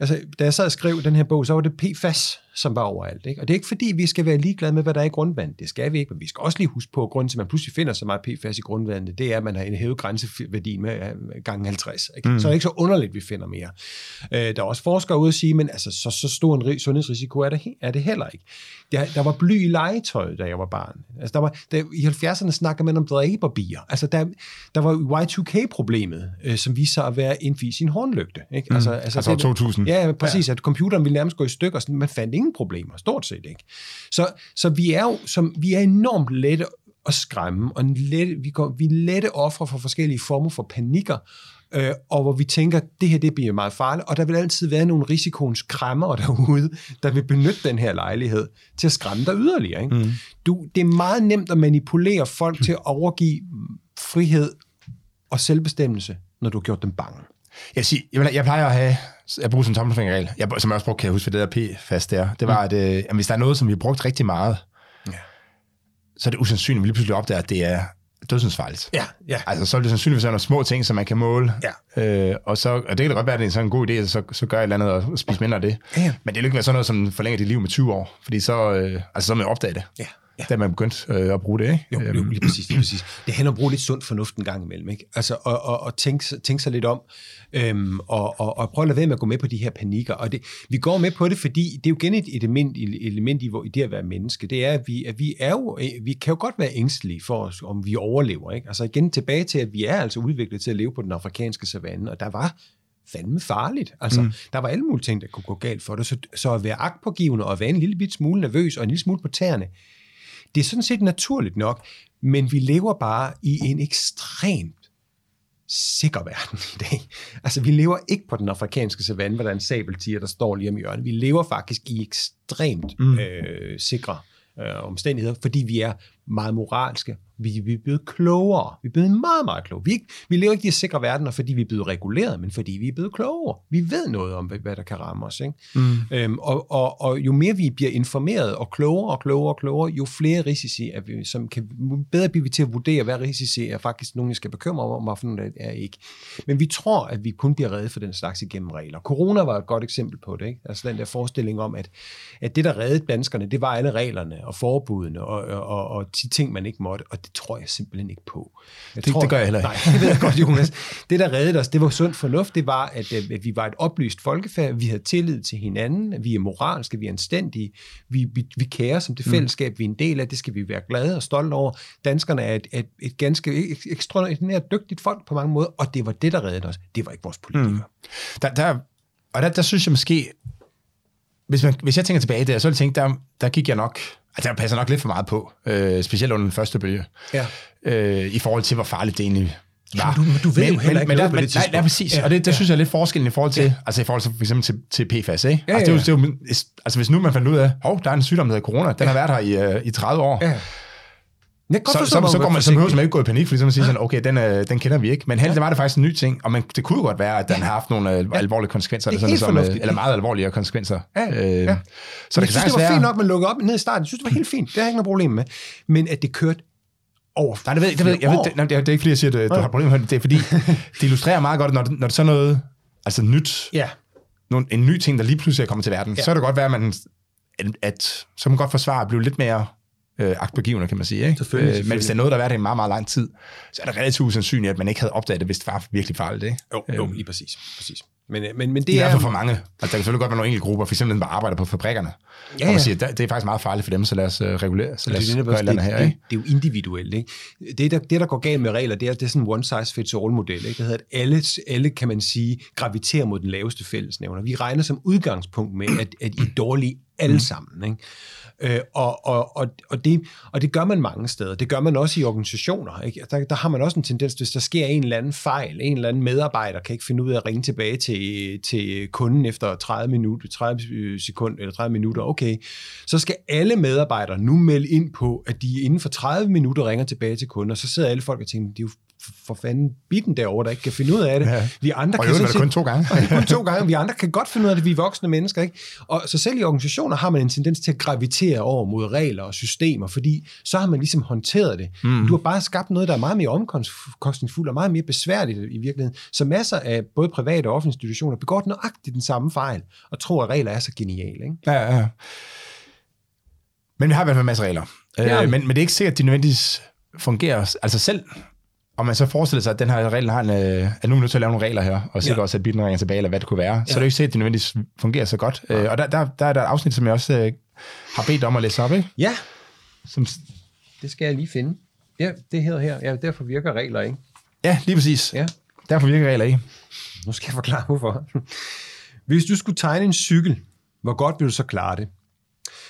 altså, da jeg sad og skrev den her bog, så var det PFAS, som var overalt. Ikke? Og det er ikke fordi, vi skal være ligeglade med, hvad der er i grundvandet. Det skal vi ikke, men vi skal også lige huske på, at grunden til, at man pludselig finder så meget PFAS i grundvandet, det er, at man har hævet grænseværdien med øh, gange 50. Ikke? Mm. Så er det ikke så underligt, at vi finder mere. Øh, der er også forskere ude at sige, men altså, så, så stor en ri- sundhedsrisiko er det, er det heller ikke. Der, der var bly i legetøj, da jeg var barn. Altså, der var, der, I 70'erne snakker man om dræberbier. Altså, der, der var Y2K-problemet, øh, som viste sig at være en fis i en hornlygte. Ikke? Mm. Altså år 2000. Ja, præcis. Ja. At computeren ville nærmest gå i stykker, så man fandt ingen problemer, stort set ikke. Så, så vi er jo som, vi er enormt lette at skræmme, og lette, vi, går, vi er lette ofre for forskellige former for panikker, øh, og hvor vi tænker, det her det bliver meget farligt, og der vil altid være nogle risikoens krammer derude, der vil benytte den her lejlighed til at skræmme dig yderligere. Ikke? Mm. Du, det er meget nemt at manipulere folk til at overgive frihed og selvbestemmelse, når du har gjort dem bange. Jeg, siger, jeg, jeg plejer at have, jeg bruger sådan en tommelfingerregel, jeg, som jeg også brugte, kan jeg huske, hvad det der P-fast der, det var, mm. at, øh, hvis der er noget, som vi har brugt rigtig meget, Ja. så er det usandsynligt, at vi lige pludselig opdager, at det er dødsensfarligt. Ja, ja. Altså, så er det sandsynligvis nogle små ting, som man kan måle. Ja. Øh, og, så, og det kan godt være, at det er sådan en god idé, at så, så gør jeg et eller andet og spise mindre af det. Ja. Men det vil ikke være sådan noget, som forlænger dit liv med 20 år. Fordi så, øh, altså, så man opdaget det. Ja, ja. Da man begyndt øh, at bruge det, ikke? Jo, jo, lige præcis, lige præcis. Det handler om at bruge lidt sund fornuft en gang imellem, ikke? Altså, og, og, og tænke, tænke sig lidt om, øhm, og, og, og prøve at lade være med at gå med på de her panikker. Og det, vi går med på det, fordi det er jo igen et element, element i, hvor, i det at være menneske. Det er, at vi, at vi er jo, vi kan jo godt være ængstelige for os, om vi overlever, ikke? Altså igen tilbage til, at vi er altså udviklet til at leve på den afrikanske savanne, og der var fandme farligt. Altså, mm. der var alle mulige ting, der kunne gå galt for dig. Så, så at være agtpågivende og være en lille bit smule nervøs og en lille smule på tæerne, det er sådan set naturligt nok, men vi lever bare i en ekstremt sikker verden i dag. Altså, vi lever ikke på den afrikanske savanne, hvor der er en sabeltiger, der står lige om hjørnet. Vi lever faktisk i ekstremt mm. øh, sikre øh, omstændigheder, fordi vi er meget moralske. Vi, vi er blevet klogere. Vi er blevet meget, meget klogere. Vi, ikke, vi lever ikke i sikre verdener, fordi vi er blevet reguleret, men fordi vi er blevet klogere. Vi ved noget om, hvad, der kan ramme os. Ikke? Mm. Øhm, og, og, og jo mere vi bliver informeret og klogere og klogere og klogere, jo flere risici er vi, som kan bedre blive vi til at vurdere, hvad risici er faktisk nogen, jeg skal bekymre mig om, og for er ikke. Men vi tror, at vi kun bliver reddet for den slags igennem regler. Corona var et godt eksempel på det. Ikke? Altså den der forestilling om, at, at det, der reddede danskerne, det var alle reglerne og forbudene og, og, og de ting, man ikke måtte, og det tror jeg simpelthen ikke på. Jeg det, tror, det gør jeg heller ikke. Nej, det ved jeg godt, Jonas. Det, der reddede os, det var sund fornuft, det var, at, at vi var et oplyst folkefærd, vi havde tillid til hinanden, vi er moralske, vi er anstændige, vi, vi, vi kærer som det fællesskab, vi er en del af, det skal vi være glade og stolte over. Danskerne er et, et, et ganske ekstraordinært dygtigt folk på mange måder, og det var det, der reddede os. Det var ikke vores politikere. Mm. Der, der, og der, der synes jeg måske, hvis, man, hvis jeg tænker tilbage der, så vil jeg tænke, der, der gik jeg nok Altså, der passer nok lidt for meget på, øh, specielt under den første bølge, ja. øh, i forhold til, hvor farligt det egentlig var. Du, du ved men, jo heller men, ikke men, noget der, men, det nej, nej, præcis, ja, og det, det ja. synes jeg er lidt forskellen i forhold til, ja. altså i forhold til for eksempel til, til PFAS, ikke? Ja, altså, det er jo, det er jo, altså hvis nu man fandt ud af, hov, der er en sygdom, der hedder corona, den ja. har været her i, uh, i 30 år, ja. Så, så, så, så, går man, så behøver man ikke gå i panik, fordi så man siger sådan, okay, den, øh, den kender vi ikke. Men heldigvis ja. var det faktisk en ny ting, og man, det kunne godt være, at den har haft nogle øh, alvorlige konsekvenser, Det er eller, sådan, som, øh, eller meget alvorlige konsekvenser. Ja, Øh, ja. Så det jeg kan synes, det var være... fint nok, man lukkede op ned i starten. Jeg synes, det var helt fint. Det har jeg ikke noget problem med. Men at det kørte over Nej, det ved, det ved, jeg ved, det, nej, det, er, det er ikke fordi, jeg siger, at du har problemer med det. Det er fordi, det illustrerer meget godt, når, det- når det er sådan noget, altså nyt, Ja, nogle, en ny ting, der lige pludselig er kommet til verden, Ja. så er det godt være, at man, at, at så man godt forsvare at blive lidt mere øh, agtpågivende, kan man sige. Ikke? Selvfølgelig, Øh, men selvfølgelig. hvis det er noget, der har været i meget, meget lang tid, så er det relativt usandsynligt, at man ikke havde opdaget det, hvis det var virkelig farligt. Ikke? jo, jo lige præcis. præcis. Men, men, men Det det er i hvert er... fald for mange. Altså, der kan selvfølgelig godt være nogle enkelte grupper, for eksempel dem, der arbejder på fabrikkerne. Ja, Ja, og siger, det, er faktisk meget farligt for dem, så lad os uh, regulere, så lad os det, gøre det, her. det, Ikke? det er jo individuelt. Ikke? Det, der, det, der går galt med regler, det er, det er sådan en one-size-fits-all-model. Ikke? Det hedder, at alle, alle, kan man sige, graviterer mod den laveste fællesnævner. Vi regner som udgangspunkt med, at, at I er dårlige alle sammen. Ikke? Øh, og, og, og, og, det, og det gør man mange steder. Det gør man også i organisationer. Ikke? Der, der har man også en tendens, hvis der sker en eller anden fejl, en eller anden medarbejder kan ikke finde ud af at ringe tilbage til, til kunden efter 30 minutter, 30 øh, sekunder eller 30 minutter, okay, så skal alle medarbejdere nu melde ind på, at de inden for 30 minutter ringer tilbage til kunden, og så sidder alle folk og tænker, det er jo for fanden bitten derovre, der ikke kan finde ud af det. Ja. Vi andre Og kan var det kun to gange. og kun to gange. Vi andre kan godt finde ud af det, vi er voksne mennesker. Ikke? Og så selv i organisationer har man en tendens til at gravitere over mod regler og systemer, fordi så har man ligesom håndteret det. Mm. Du har bare skabt noget, der er meget mere omkostningsfuldt og meget mere besværligt i virkeligheden. Så masser af både private og offentlige institutioner begår nøjagtigt den samme fejl, og tror, at regler er så geniale. Ikke? Ja, ja, ja. Men vi har i hvert fald en masse regler. vi. Øh, men, men det er ikke sikkert, at de nødvendigvis fungerer. Altså selv, om man så forestiller sig, at den her regel har en, øh, at nu er vi nødt til at lave nogle regler her, og sikkert Ja. ja. også, at bilen ringer tilbage, eller hvad det kunne være, ja. så Ja. er det jo ikke sikkert, at de nødvendigvis fungerer så godt. Øh, og der, der, der er der et afsnit, som jeg også øh, har bedt om at læse op, ikke? Ja, Som, det skal jeg lige finde. Ja, det hedder her. Ja, derfor virker regler, ikke? ja, lige præcis. Ja. Derfor virker regler ikke. Nu skal jeg forklare, hvorfor. Hvis du skulle tegne en cykel, hvor godt vil du så klare det?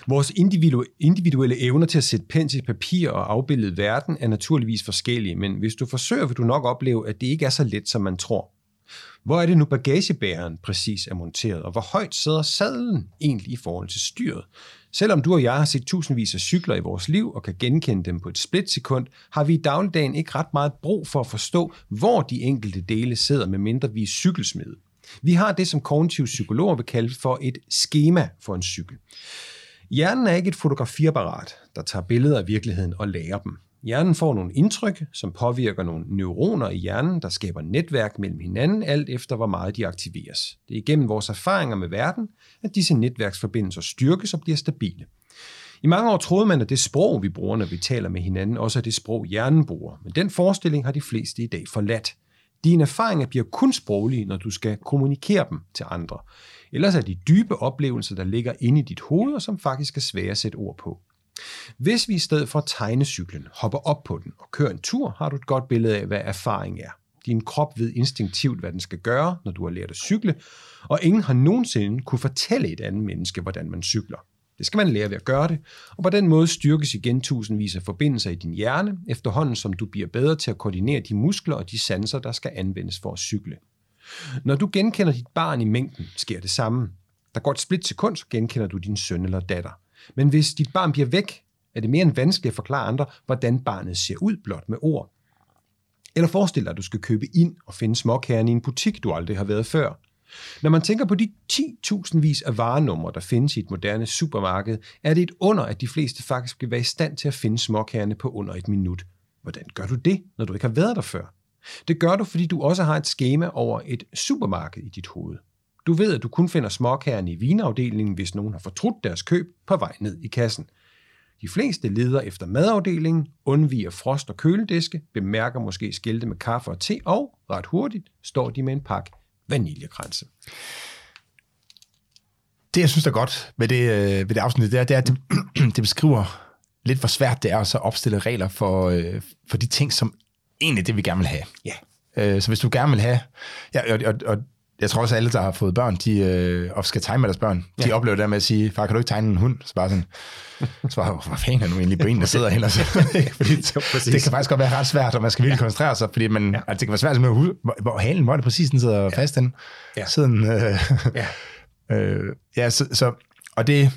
Vores individu- individuelle evner til at sætte pen til papir og afbillede verden er naturligvis forskellige, men hvis du forsøger, vil du nok opleve, at det ikke er så let, som man tror. Hvor er det nu bagagebæreren præcis er monteret, og hvor højt sidder sadlen egentlig i forhold til styret? Selvom du og jeg har set tusindvis af cykler i vores liv og kan genkende dem på et splitsekund, har vi i dagligdagen ikke ret meget brug for at forstå, hvor de enkelte dele sidder, med mindre vi er cykelsmede. Vi har det, som kognitive psykologer vil kalde for et schema for en cykel. Hjernen er ikke et fotografiapparat, der tager billeder af virkeligheden og lærer dem. Hjernen får nogle indtryk, som påvirker nogle neuroner i hjernen, der skaber netværk mellem hinanden, alt efter hvor meget de aktiveres. Det er igennem vores erfaringer med verden, at disse netværksforbindelser styrkes og bliver stabile. I mange år troede man, at det sprog, vi bruger, når vi taler med hinanden, også er det sprog, hjernen bruger. Men den forestilling har de fleste i dag forladt. Dine erfaringer bliver kun sproglige, når du skal kommunikere dem til andre. Ellers er de dybe oplevelser, der ligger inde i dit hoved, og som faktisk er svære at sætte ord på. Hvis vi i stedet for at tegne cyklen, hopper op på den og kører en tur, har du et godt billede af, hvad erfaring er. Din krop ved instinktivt, hvad den skal gøre, når du har lært at cykle, og ingen har nogensinde kunne fortælle et andet menneske, hvordan man cykler. Det skal man lære ved at gøre det, og på den måde styrkes igen tusindvis af forbindelser i din hjerne, efterhånden som du bliver bedre til at koordinere de muskler og de sanser, der skal anvendes for at cykle. Når du genkender dit barn i mængden, sker det samme. Der går et split sekund, så genkender du din søn eller datter. Men hvis dit barn bliver væk, er det mere end vanskeligt at forklare andre, hvordan barnet ser ud blot med ord. Eller forestil dig, at du skal købe ind og finde småkærne i en butik, du aldrig har været før. Når man tænker på de 10.000 vis af varenumre, der findes i et moderne supermarked, er det et under, at de fleste faktisk skal være i stand til at finde småkærne på under et minut. Hvordan gør du det, når du ikke har været der før? Det gør du, fordi du også har et schema over et supermarked i dit hoved. Du ved, at du kun finder småkærne i vinafdelingen, hvis nogen har fortrudt deres køb på vej ned i kassen. De fleste leder efter madafdelingen, undviger frost- og kølediske, bemærker måske skilte med kaffe og te, og ret hurtigt står de med en pakke vaniljekranse. Det, jeg synes er godt ved det, øh, ved det afsnit, det er, det, er, at det, det beskriver lidt, hvor svært det er at så opstille regler for, øh, for de ting, som egentlig det, vi gerne vil have. Ja. Øh, så hvis du gerne vil have... Ja, og, og, og jeg tror også, at alle, der har fået børn, de øh, og skal tegne med deres børn, ja. de oplever det der med at sige, far, kan du ikke tegne en hund? Så bare sådan, så bare, hvor fanden er nu egentlig benene, der sidder hen? fordi det kan faktisk godt være ret svært, og man skal virkelig koncentrere sig, fordi man, ja. altså, det kan være svært at huske, hvor, hvor halen, hvor er det præcis, den sidder ja. fast den. Ja. Siden, øh, ja. øh, ja, så, så, og det,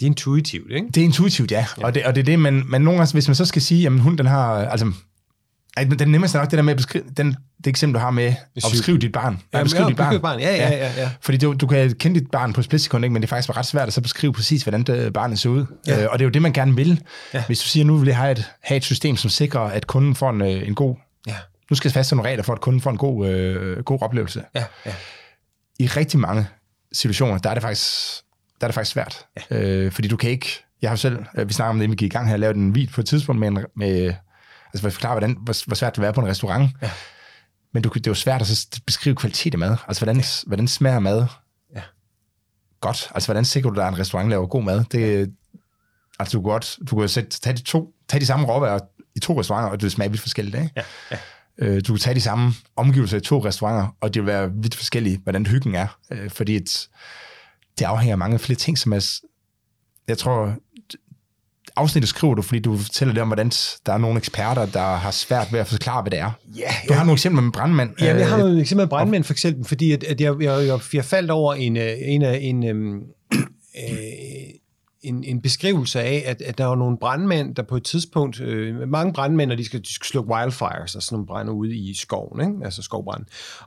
det er intuitivt, ikke? Det er intuitivt, ja. ja. Og, det, og det er det, man, man nogle gange, hvis man så skal sige, jamen hun, den har, altså, den nemmeste nok, det der med at beskrive, den, det eksempel, du har med at beskrive dit barn. Ja, beskrive ja, dit barn. barn. Ja, ja, ja, ja. Fordi du, du kan kende dit barn på et splitsekund, ikke? men det er faktisk ret svært at så beskrive præcis, hvordan det, barnet ser ud. Ja. Øh, og det er jo det, man gerne vil. Ja. Hvis du siger, nu vil jeg have et, have et system, som sikrer, at kunden får en, øh, en god... Ja. Nu skal jeg fastsætte nogle regler for, at kunden får en god, øh, god oplevelse. Ja. Ja. I rigtig mange situationer, der er det faktisk, der er det faktisk svært. Ja. Øh, fordi du kan ikke... Jeg har selv, øh, vi snakker om det, vi gik i gang her, lavet en video på et tidspunkt med, en, med altså for at forklare, hvordan, hvor, hvor svært det er på en restaurant. Ja. Men du, det er jo svært at så beskrive kvalitet af mad. Altså, hvordan, ja. hvordan smager mad ja. godt? Altså, hvordan sikrer du, at en restaurant laver god mad? Det, ja. Altså, du kan godt du kan sætte, tage, de to, tage de samme råvarer i to restauranter, og det smager vidt forskelligt, ikke? Ja. Ja. Øh, du kan tage de samme omgivelser i to restauranter, og det vil være vidt forskelligt, hvordan hyggen er. Øh, fordi et, det afhænger af mange flere ting, som er... Jeg tror, afsnittet skriver du, fordi du fortæller det om, hvordan der er nogle eksperter, der har svært ved at forklare, hvad det er. Ja, du har nogle eksempler med brandmænd. Ja, jeg har nogle eksempler med brandmænd, for eksempel, fordi at, at jeg, jeg, jeg, jeg faldt over en, øh, en, en, en øhm, øh, en, en beskrivelse af, at, at der var nogle brandmænd, der på et tidspunkt, øh, mange brandmænd, og de skal, de skal slukke wildfires, altså nogle brænder ude i skoven, ikke? altså skovbrand.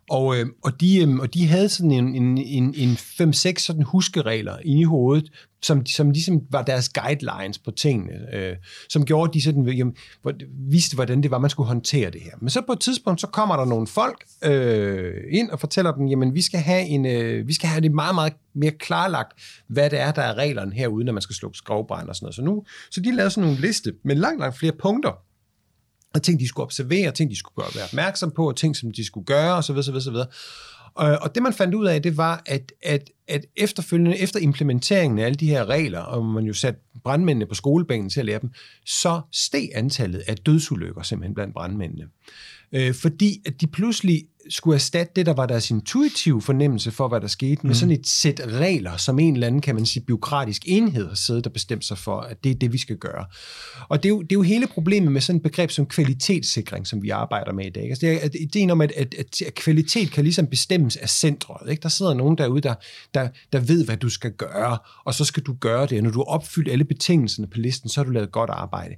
Og, øh, og, de, øh, og de havde sådan en, en, en, en 5-6 sådan huskeregler inde i hovedet, som, som ligesom var deres guidelines på tingene, øh, som gjorde, at de sådan, jamen, vidste, hvordan det var, man skulle håndtere det her. Men så på et tidspunkt, så kommer der nogle folk øh, ind og fortæller dem, jamen vi skal have en, øh, vi skal have det meget, meget mere klarlagt, hvad det er, der er reglerne herude, når man skal slukke skovbrand og sådan noget. Så, nu, så de lavede sådan nogle liste med langt, langt flere punkter, og ting, de skulle observere, ting, de skulle gøre, være opmærksom på, og ting, som de skulle gøre, osv. osv., osv. Og, og det man fandt ud af, det var, at, at, at efterfølgende, efter implementeringen af alle de her regler, og man jo satte brandmændene på skolebænken til at lære dem, så steg antallet af dødsulykker simpelthen blandt brandmændene. Øh, fordi at de pludselig skulle erstatte det, der var deres intuitive fornemmelse for, hvad der skete, mm. med sådan et sæt regler, som en eller anden, kan man sige, byråkratisk enhed har siddet og bestemt sig for, at det er det, vi skal gøre. Og det er jo, det er jo hele problemet med sådan et begreb som kvalitetssikring, som vi arbejder med i dag. Altså det er ideen om, at, at, at kvalitet kan ligesom bestemmes af centret. Ikke? Der sidder nogen derude, der, der, der ved, hvad du skal gøre, og så skal du gøre det. Og når du har opfyldt alle betingelserne på listen, så har du lavet godt arbejde.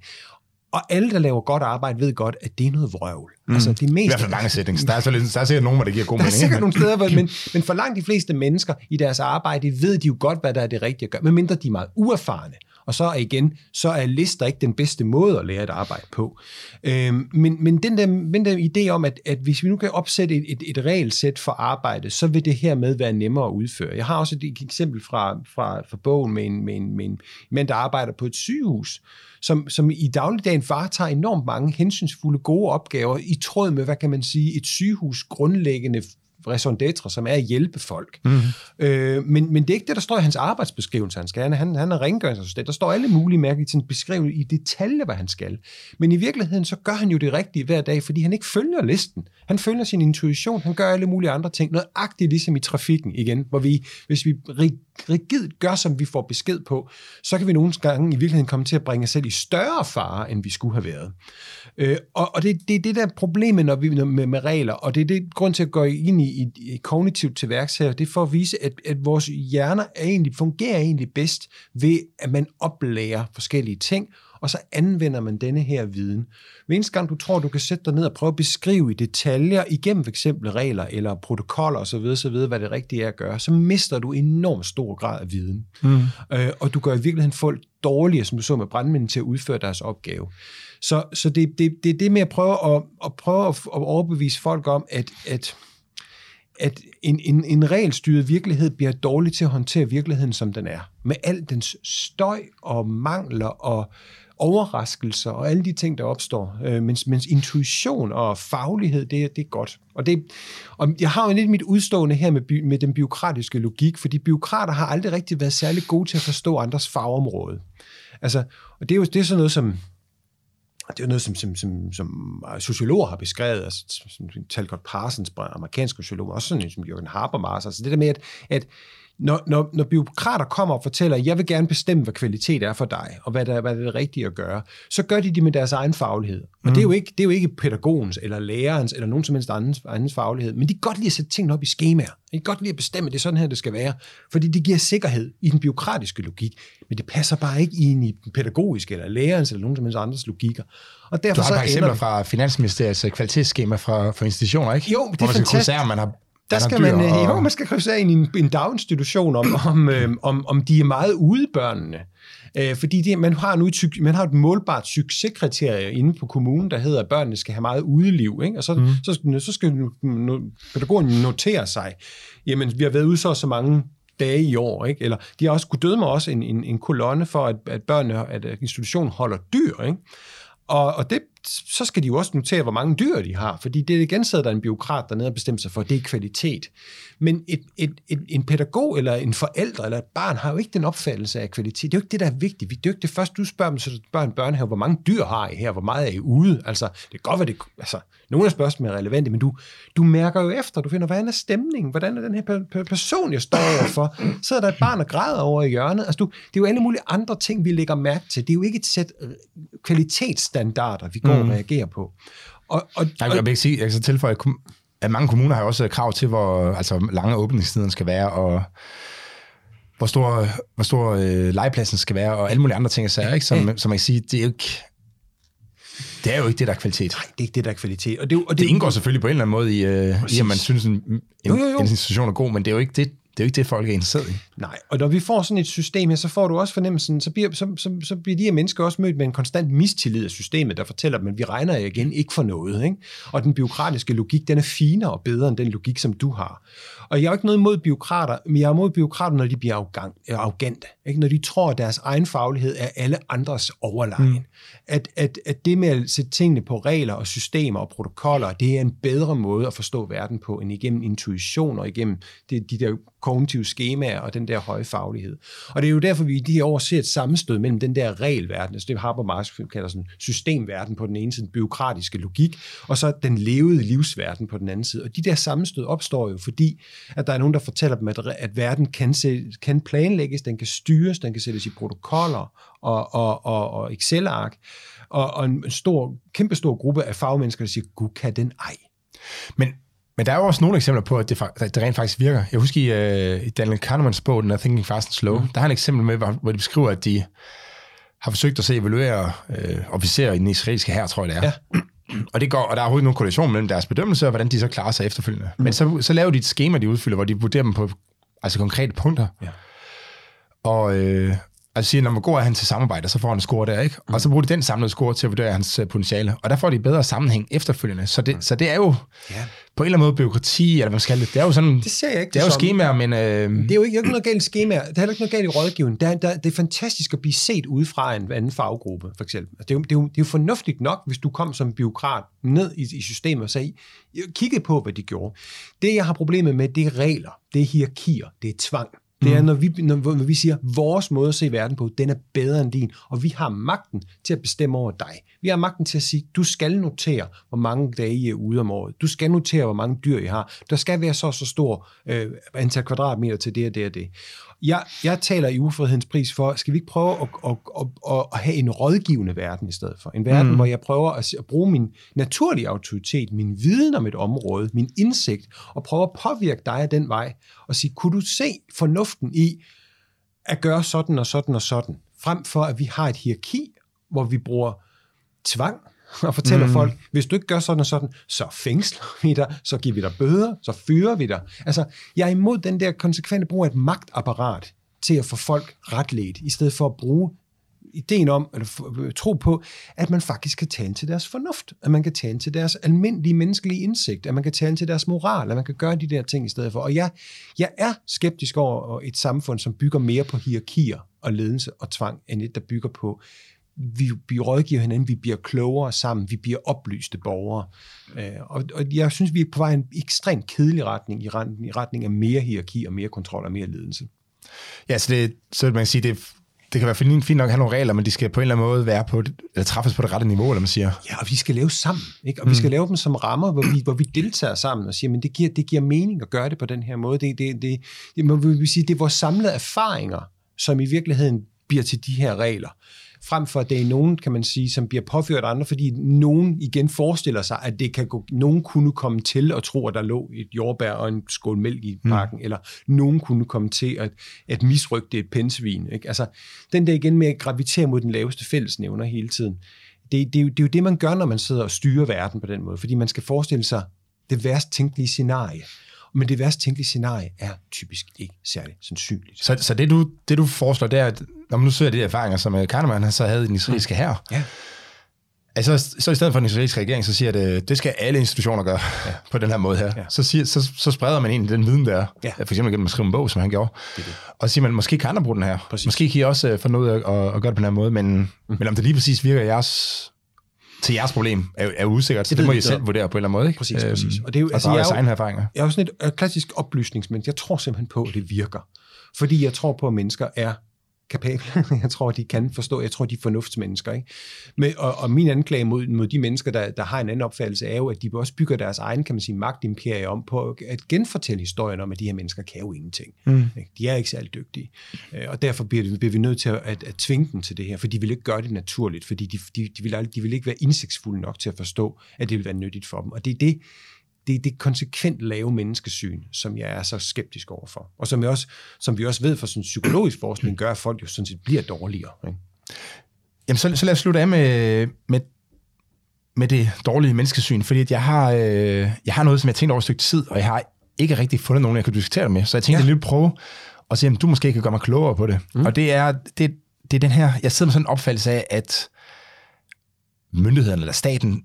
Og alle, der laver godt arbejde, ved godt, at det er noget vrøvl. Mm. Altså, det mest... I hvert fald mange settings. Der er, så lidt, der er sikkert nogen, hvor det giver god mening. Der er sikkert nogle steder, hvor, men, men for langt de fleste mennesker i deres arbejde, ved de jo godt, hvad der er det rigtige at gøre, medmindre de er meget uerfarne. Og så igen, så er lister ikke den bedste måde at lære at arbejde på. Øhm, men, men den der, den der idé om, at, at hvis vi nu kan opsætte et, et, et regelsæt for arbejde, så vil det her med være nemmere at udføre. Jeg har også et eksempel fra, fra, fra bogen med en, med, en, med en mand, der arbejder på et sygehus, som, som i dagligdagen varetager enormt mange hensynsfulde gode opgaver i tråd med, hvad kan man sige, et sygehus grundlæggende raison d'etre, som er at hjælpe folk. Mm. Øh, men, men det er ikke det, der står i hans arbejdsbeskrivelse, han skal. Han, han er rengøringsassistent. Der står alle mulige mærker i beskrive i detaljer, hvad han skal. Men i virkeligheden, så gør han jo det rigtige hver dag, fordi han ikke følger listen. Han følger sin intuition, han gør alle mulige andre ting. Noget agtigt ligesom i trafikken igen, hvor vi, hvis vi rigidt gør, som vi får besked på, så kan vi nogle gange i virkeligheden komme til at bringe os selv i større fare, end vi skulle have været. Øh, og og det, det er det der problemet når vi, med, med regler, og det er det grund til at gå ind i, i, i kognitivt til værks her, det er for at vise, at, at vores hjerner er egentlig, fungerer egentlig bedst ved, at man oplærer forskellige ting, og så anvender man denne her viden. Hver eneste gang du tror, du kan sætte dig ned og prøve at beskrive i detaljer igennem for eksempel regler eller protokoller osv., osv., hvad det rigtige er at gøre, så mister du enormt stor grad af viden. Mm. Øh, og du gør i virkeligheden folk dårligere, som du så med brandmændene, til at udføre deres opgave. Så, så det, det, det er det med at prøve at, at, prøve at overbevise folk om, at, at at en, en, en regelstyret virkelighed bliver dårlig til at håndtere virkeligheden, som den er. Med al dens støj og mangler og overraskelser og alle de ting, der opstår. Øh, mens, mens intuition og faglighed, det, det er godt. Og, det, og jeg har jo lidt mit udstående her med, by, med den byråkratiske logik, fordi byråkrater har aldrig rigtig været særlig gode til at forstå andres fagområde. Altså, og det er jo det er sådan noget som det er noget, som, som, som, som sociologer har beskrevet, altså som Talcott Parsons, amerikanske sociologer, også sådan som Jürgen Habermas, altså det der med, at, at når, når, når byråkrater kommer og fortæller, jeg vil gerne bestemme, hvad kvalitet er for dig, og hvad der, hvad der er det rigtige at gøre, så gør de det med deres egen faglighed. Og mm. det, er jo ikke, det er jo ikke pædagogens, eller lærerens, eller nogen som helst andens, andens faglighed, men de kan godt lide at sætte tingene op i skemaer. De kan godt lide at bestemme, at det er sådan her, det skal være, fordi det giver sikkerhed i den byråkratiske logik, men det passer bare ikke ind i den pædagogiske, eller lærerens, eller nogen som helst andres logikker. Og derfor du har bare eksempler fra Finansministeriets kvalitetsskema fra, for institutioner, ikke? Jo, det er fantastisk. man har der skal man, øh, og... jo, man skal krydse af i en, en daginstitution, om, om, øh, om, om de er meget ude, børnene. Øh, fordi det, man, har nu et, man har et målbart succeskriterie inde på kommunen, der hedder, at børnene skal have meget udeliv. Ikke? Og så, mm. så, så, så skal no, pædagogen notere sig, jamen vi har været ude så så mange dage i år, ikke? eller de har også kunne døde mig også en, en, en kolonne for, at, at børnene, at institutionen holder dyr. Ikke? Og, og det, så skal de jo også notere, hvor mange dyr de har, fordi det er igen sidder der en biokrat dernede og bestemmer sig for, at det er kvalitet. Men et, et, et, en pædagog eller en forælder eller et barn har jo ikke den opfattelse af kvalitet. Det er jo ikke det, der er vigtigt. Det er jo ikke det første, du spørger dem, så børn børnehave, hvor mange dyr har I her, hvor meget er I ude? Altså, det kan godt være, det, altså, nogle af spørgsmålene er relevante, men du, du mærker jo efter, du finder, hvordan er stemningen? Hvordan er den her person, jeg står overfor? Sidder der et barn og græder over i hjørnet? Altså, du, det er jo alle mulige andre ting, vi lægger mærke til. Det er jo ikke et sæt øh, kvalitetsstandarder, vi går mm. og reagerer på. Og, og, Nej, jeg vil ikke sige, jeg kan tilføje, at mange kommuner har også krav til, hvor altså, lange åbningstiden skal være, og hvor stor, hvor stor øh, legepladsen skal være, og alle mulige andre ting, så, ikke? Som, som man kan sige, det er jo ikke, det er jo ikke det, der er kvalitet. Nej, det er ikke det, der er kvalitet. Og det, og det, det indgår selvfølgelig på en eller anden måde i, øh, i at man synes, en, en, jo, jo, jo. en institution er god, men det er jo ikke det, det er jo ikke det, folk er interesseret i. Nej, og når vi får sådan et system her, så får du også fornemmelsen, så bliver, så, så, så bliver de her mennesker også mødt med en konstant mistillid af systemet, der fortæller dem, at vi regner igen ikke for noget. Ikke? Og den byråkratiske logik, den er finere og bedre end den logik, som du har. Og jeg har ikke noget imod byråkrater, men jeg er imod byråkrater, når de bliver arrogant, arrogante. Ikke? Når de tror, at deres egen faglighed er alle andres overlegen. Mm. At, at, at det med at sætte tingene på regler og systemer og protokoller, det er en bedre måde at forstå verden på, end igennem intuition og igennem det, de der kognitive skemaer og den der høje faglighed. Og det er jo derfor, vi i de her år ser et sammenstød mellem den der regelverden, altså det Habermas kalder sådan systemverden på den ene side, den byråkratiske logik, og så den levede livsverden på den anden side. Og de der sammenstød opstår jo, fordi at der er nogen, der fortæller dem, at, at verden kan, se, kan planlægges, den kan styres, den kan sættes i protokoller og, og, og, og Excel-ark, og, og en stor, kæmpestor gruppe af fagmennesker, der siger, gud, kan den ej. Men men der er jo også nogle eksempler på, at det, det rent faktisk virker. Jeg husker i, uh, i Daniel Kahnemans bog, den er Thinking Fast and Slow, mm. der har han et eksempel med, hvor de beskriver, at de har forsøgt at se evaluere uh, officerer i den israelske her, tror jeg det er. Ja. Og, det går, og der er overhovedet nogen korrelation mellem deres bedømmelse og hvordan de så klarer sig efterfølgende. Mm. Men så, så laver de et schema, de udfylder, hvor de vurderer dem på altså konkrete punkter. Ja. Og, øh, Altså siger, når man går han til samarbejde, så får han en score der, ikke? Mm. Og så bruger de den samlede score til at vurdere hans uh, potentiale. Og der får de bedre sammenhæng efterfølgende. Så det, mm. så det er jo ja. På en eller anden måde byråkrati, eller hvad skal det. Det er jo sådan... Det ser jeg ikke. Det er jo skemaer, men... Øh... Det er jo ikke, ikke noget galt i skemaer. Det er heller ikke noget galt i rådgivning. Det er, der, det er fantastisk at blive set udefra en anden faggruppe, for eksempel. Altså, det, er jo, det, er jo, det er jo fornuftigt nok, hvis du kom som byråkrat ned i, i systemet og sagde, kiggede på, hvad de gjorde. Det, jeg har problemet med, det er regler, det er hierarkier, det er tvang. Det er, mm. når vi, når, vi siger, vores måde at se verden på, den er bedre end din, og vi har magten til at bestemme over dig. Vi har magten til at sige, du skal notere, hvor mange dage I er ude om året. Du skal notere, hvor mange dyr I har. Der skal være så så stor øh, antal kvadratmeter til det og det og det. Jeg, jeg taler i ufrihedens pris for, skal vi ikke prøve at, at, at, at, at have en rådgivende verden i stedet for? En verden, mm. hvor jeg prøver at, at bruge min naturlige autoritet, min viden om et område, min indsigt, og prøve at påvirke dig af den vej, og sige, kunne du se fornuften i at gøre sådan og sådan og sådan, frem for at vi har et hierarki, hvor vi bruger tvang, og fortæller mm. folk, hvis du ikke gør sådan og sådan, så fængsler vi dig, så giver vi dig bøder, så fyrer vi dig. Altså, jeg er imod den der konsekvente brug af et magtapparat til at få folk retledt, i stedet for at bruge ideen om, eller tro på, at man faktisk kan tale til deres fornuft, at man kan tale til deres almindelige menneskelige indsigt, at man kan tale til deres moral, at man kan gøre de der ting i stedet for. Og jeg, jeg er skeptisk over et samfund, som bygger mere på hierarkier og ledelse og tvang, end et, der bygger på vi, vi rådgiver hinanden, vi bliver klogere sammen, vi bliver oplyste borgere. Øh, og, og jeg synes, vi er på vej en ekstremt kedelig retning, i retning, i retning af mere hierarki og mere kontrol og mere ledelse. Ja, så, det, så man kan sige, det, det kan være fint, fint nok at have nogle regler, men de skal på en eller anden måde være på, eller træffes på det rette niveau, eller man siger. Ja, og vi skal lave sammen, ikke? og mm. vi skal lave dem som rammer, hvor vi, hvor vi deltager sammen og siger, men det giver, det giver mening at gøre det på den her måde. Det, det, det, det, man vil sige, det er vores samlede erfaringer, som i virkeligheden bliver til de her regler frem for at det er nogen, kan man sige, som bliver påført andre, fordi nogen igen forestiller sig, at det kan gå, nogen kunne komme til at tro, at der lå et jordbær og en skål mælk i parken, mm. eller nogen kunne komme til at, at misrygte et pensvin. Ikke? Altså, den der igen med at gravitere mod den laveste fællesnævner hele tiden, det, det, er jo, det er jo det, man gør, når man sidder og styrer verden på den måde, fordi man skal forestille sig det værst tænkelige scenarie. Men det værste tænkelige scenarie er typisk ikke særlig sandsynligt. Så, så det, du, det, du foreslår, det er, at når man nu ser de erfaringer, som øh, Kahneman så havde i den israelske her, mm. ja. Altså, så i stedet for den israelske regering, så siger det, det skal alle institutioner gøre ja. på den her måde her. Ja. Så, siger, så, så spreder man egentlig den viden der. Ja. For eksempel gennem at skrive en bog, som han gjorde. Det det. Og så siger man, måske kan andre bruge den her. Præcis. Måske kan I også uh, få noget at, at, at gøre det på den her måde, men, mm. men om det lige præcis virker jeres til jeres problem er, er usikkert, så det, det må I selv vurdere på en eller anden måde. Ikke? Præcis, øhm, præcis. Og det er jo, altså, jeg, er jo, erfaringer. jeg er jo sådan et uh, klassisk oplysningsmænd. Jeg tror simpelthen på, at det virker. Fordi jeg tror på, at mennesker er kapable. Jeg tror, de kan forstå. Jeg tror, de er fornuftsmennesker. Ikke? Men, og, og min anklage mod, mod de mennesker, der, der har en anden opfattelse, er jo, at de også bygger deres egen, kan man sige, magtimperie om på at genfortælle historien om, at de her mennesker kan jo ingenting. Mm. De er ikke særlig dygtige. Øh, og derfor bliver, bliver vi nødt til at, at, at tvinge dem til det her, for de vil ikke gøre det naturligt, fordi de, de, de, vil, aldrig, de vil ikke være indsigtsfulde nok til at forstå, at det vil være nyttigt for dem. Og det er det, det er det konsekvent lave menneskesyn, som jeg er så skeptisk overfor. Og som, jeg også, som vi også ved fra sådan psykologisk forskning, gør, at folk jo sådan set bliver dårligere. Ikke? Jamen, så, så lad os slutte af med, med, med det dårlige menneskesyn, fordi jeg har, øh, jeg har noget, som jeg har tænkt over et stykke tid, og jeg har ikke rigtig fundet nogen, jeg kan diskutere det med. Så jeg tænkte, ja. at jeg prøve at se, om du måske kan gøre mig klogere på det. Mm. Og det er, det, det er den her, jeg sidder med sådan en opfattelse af, at myndighederne eller staten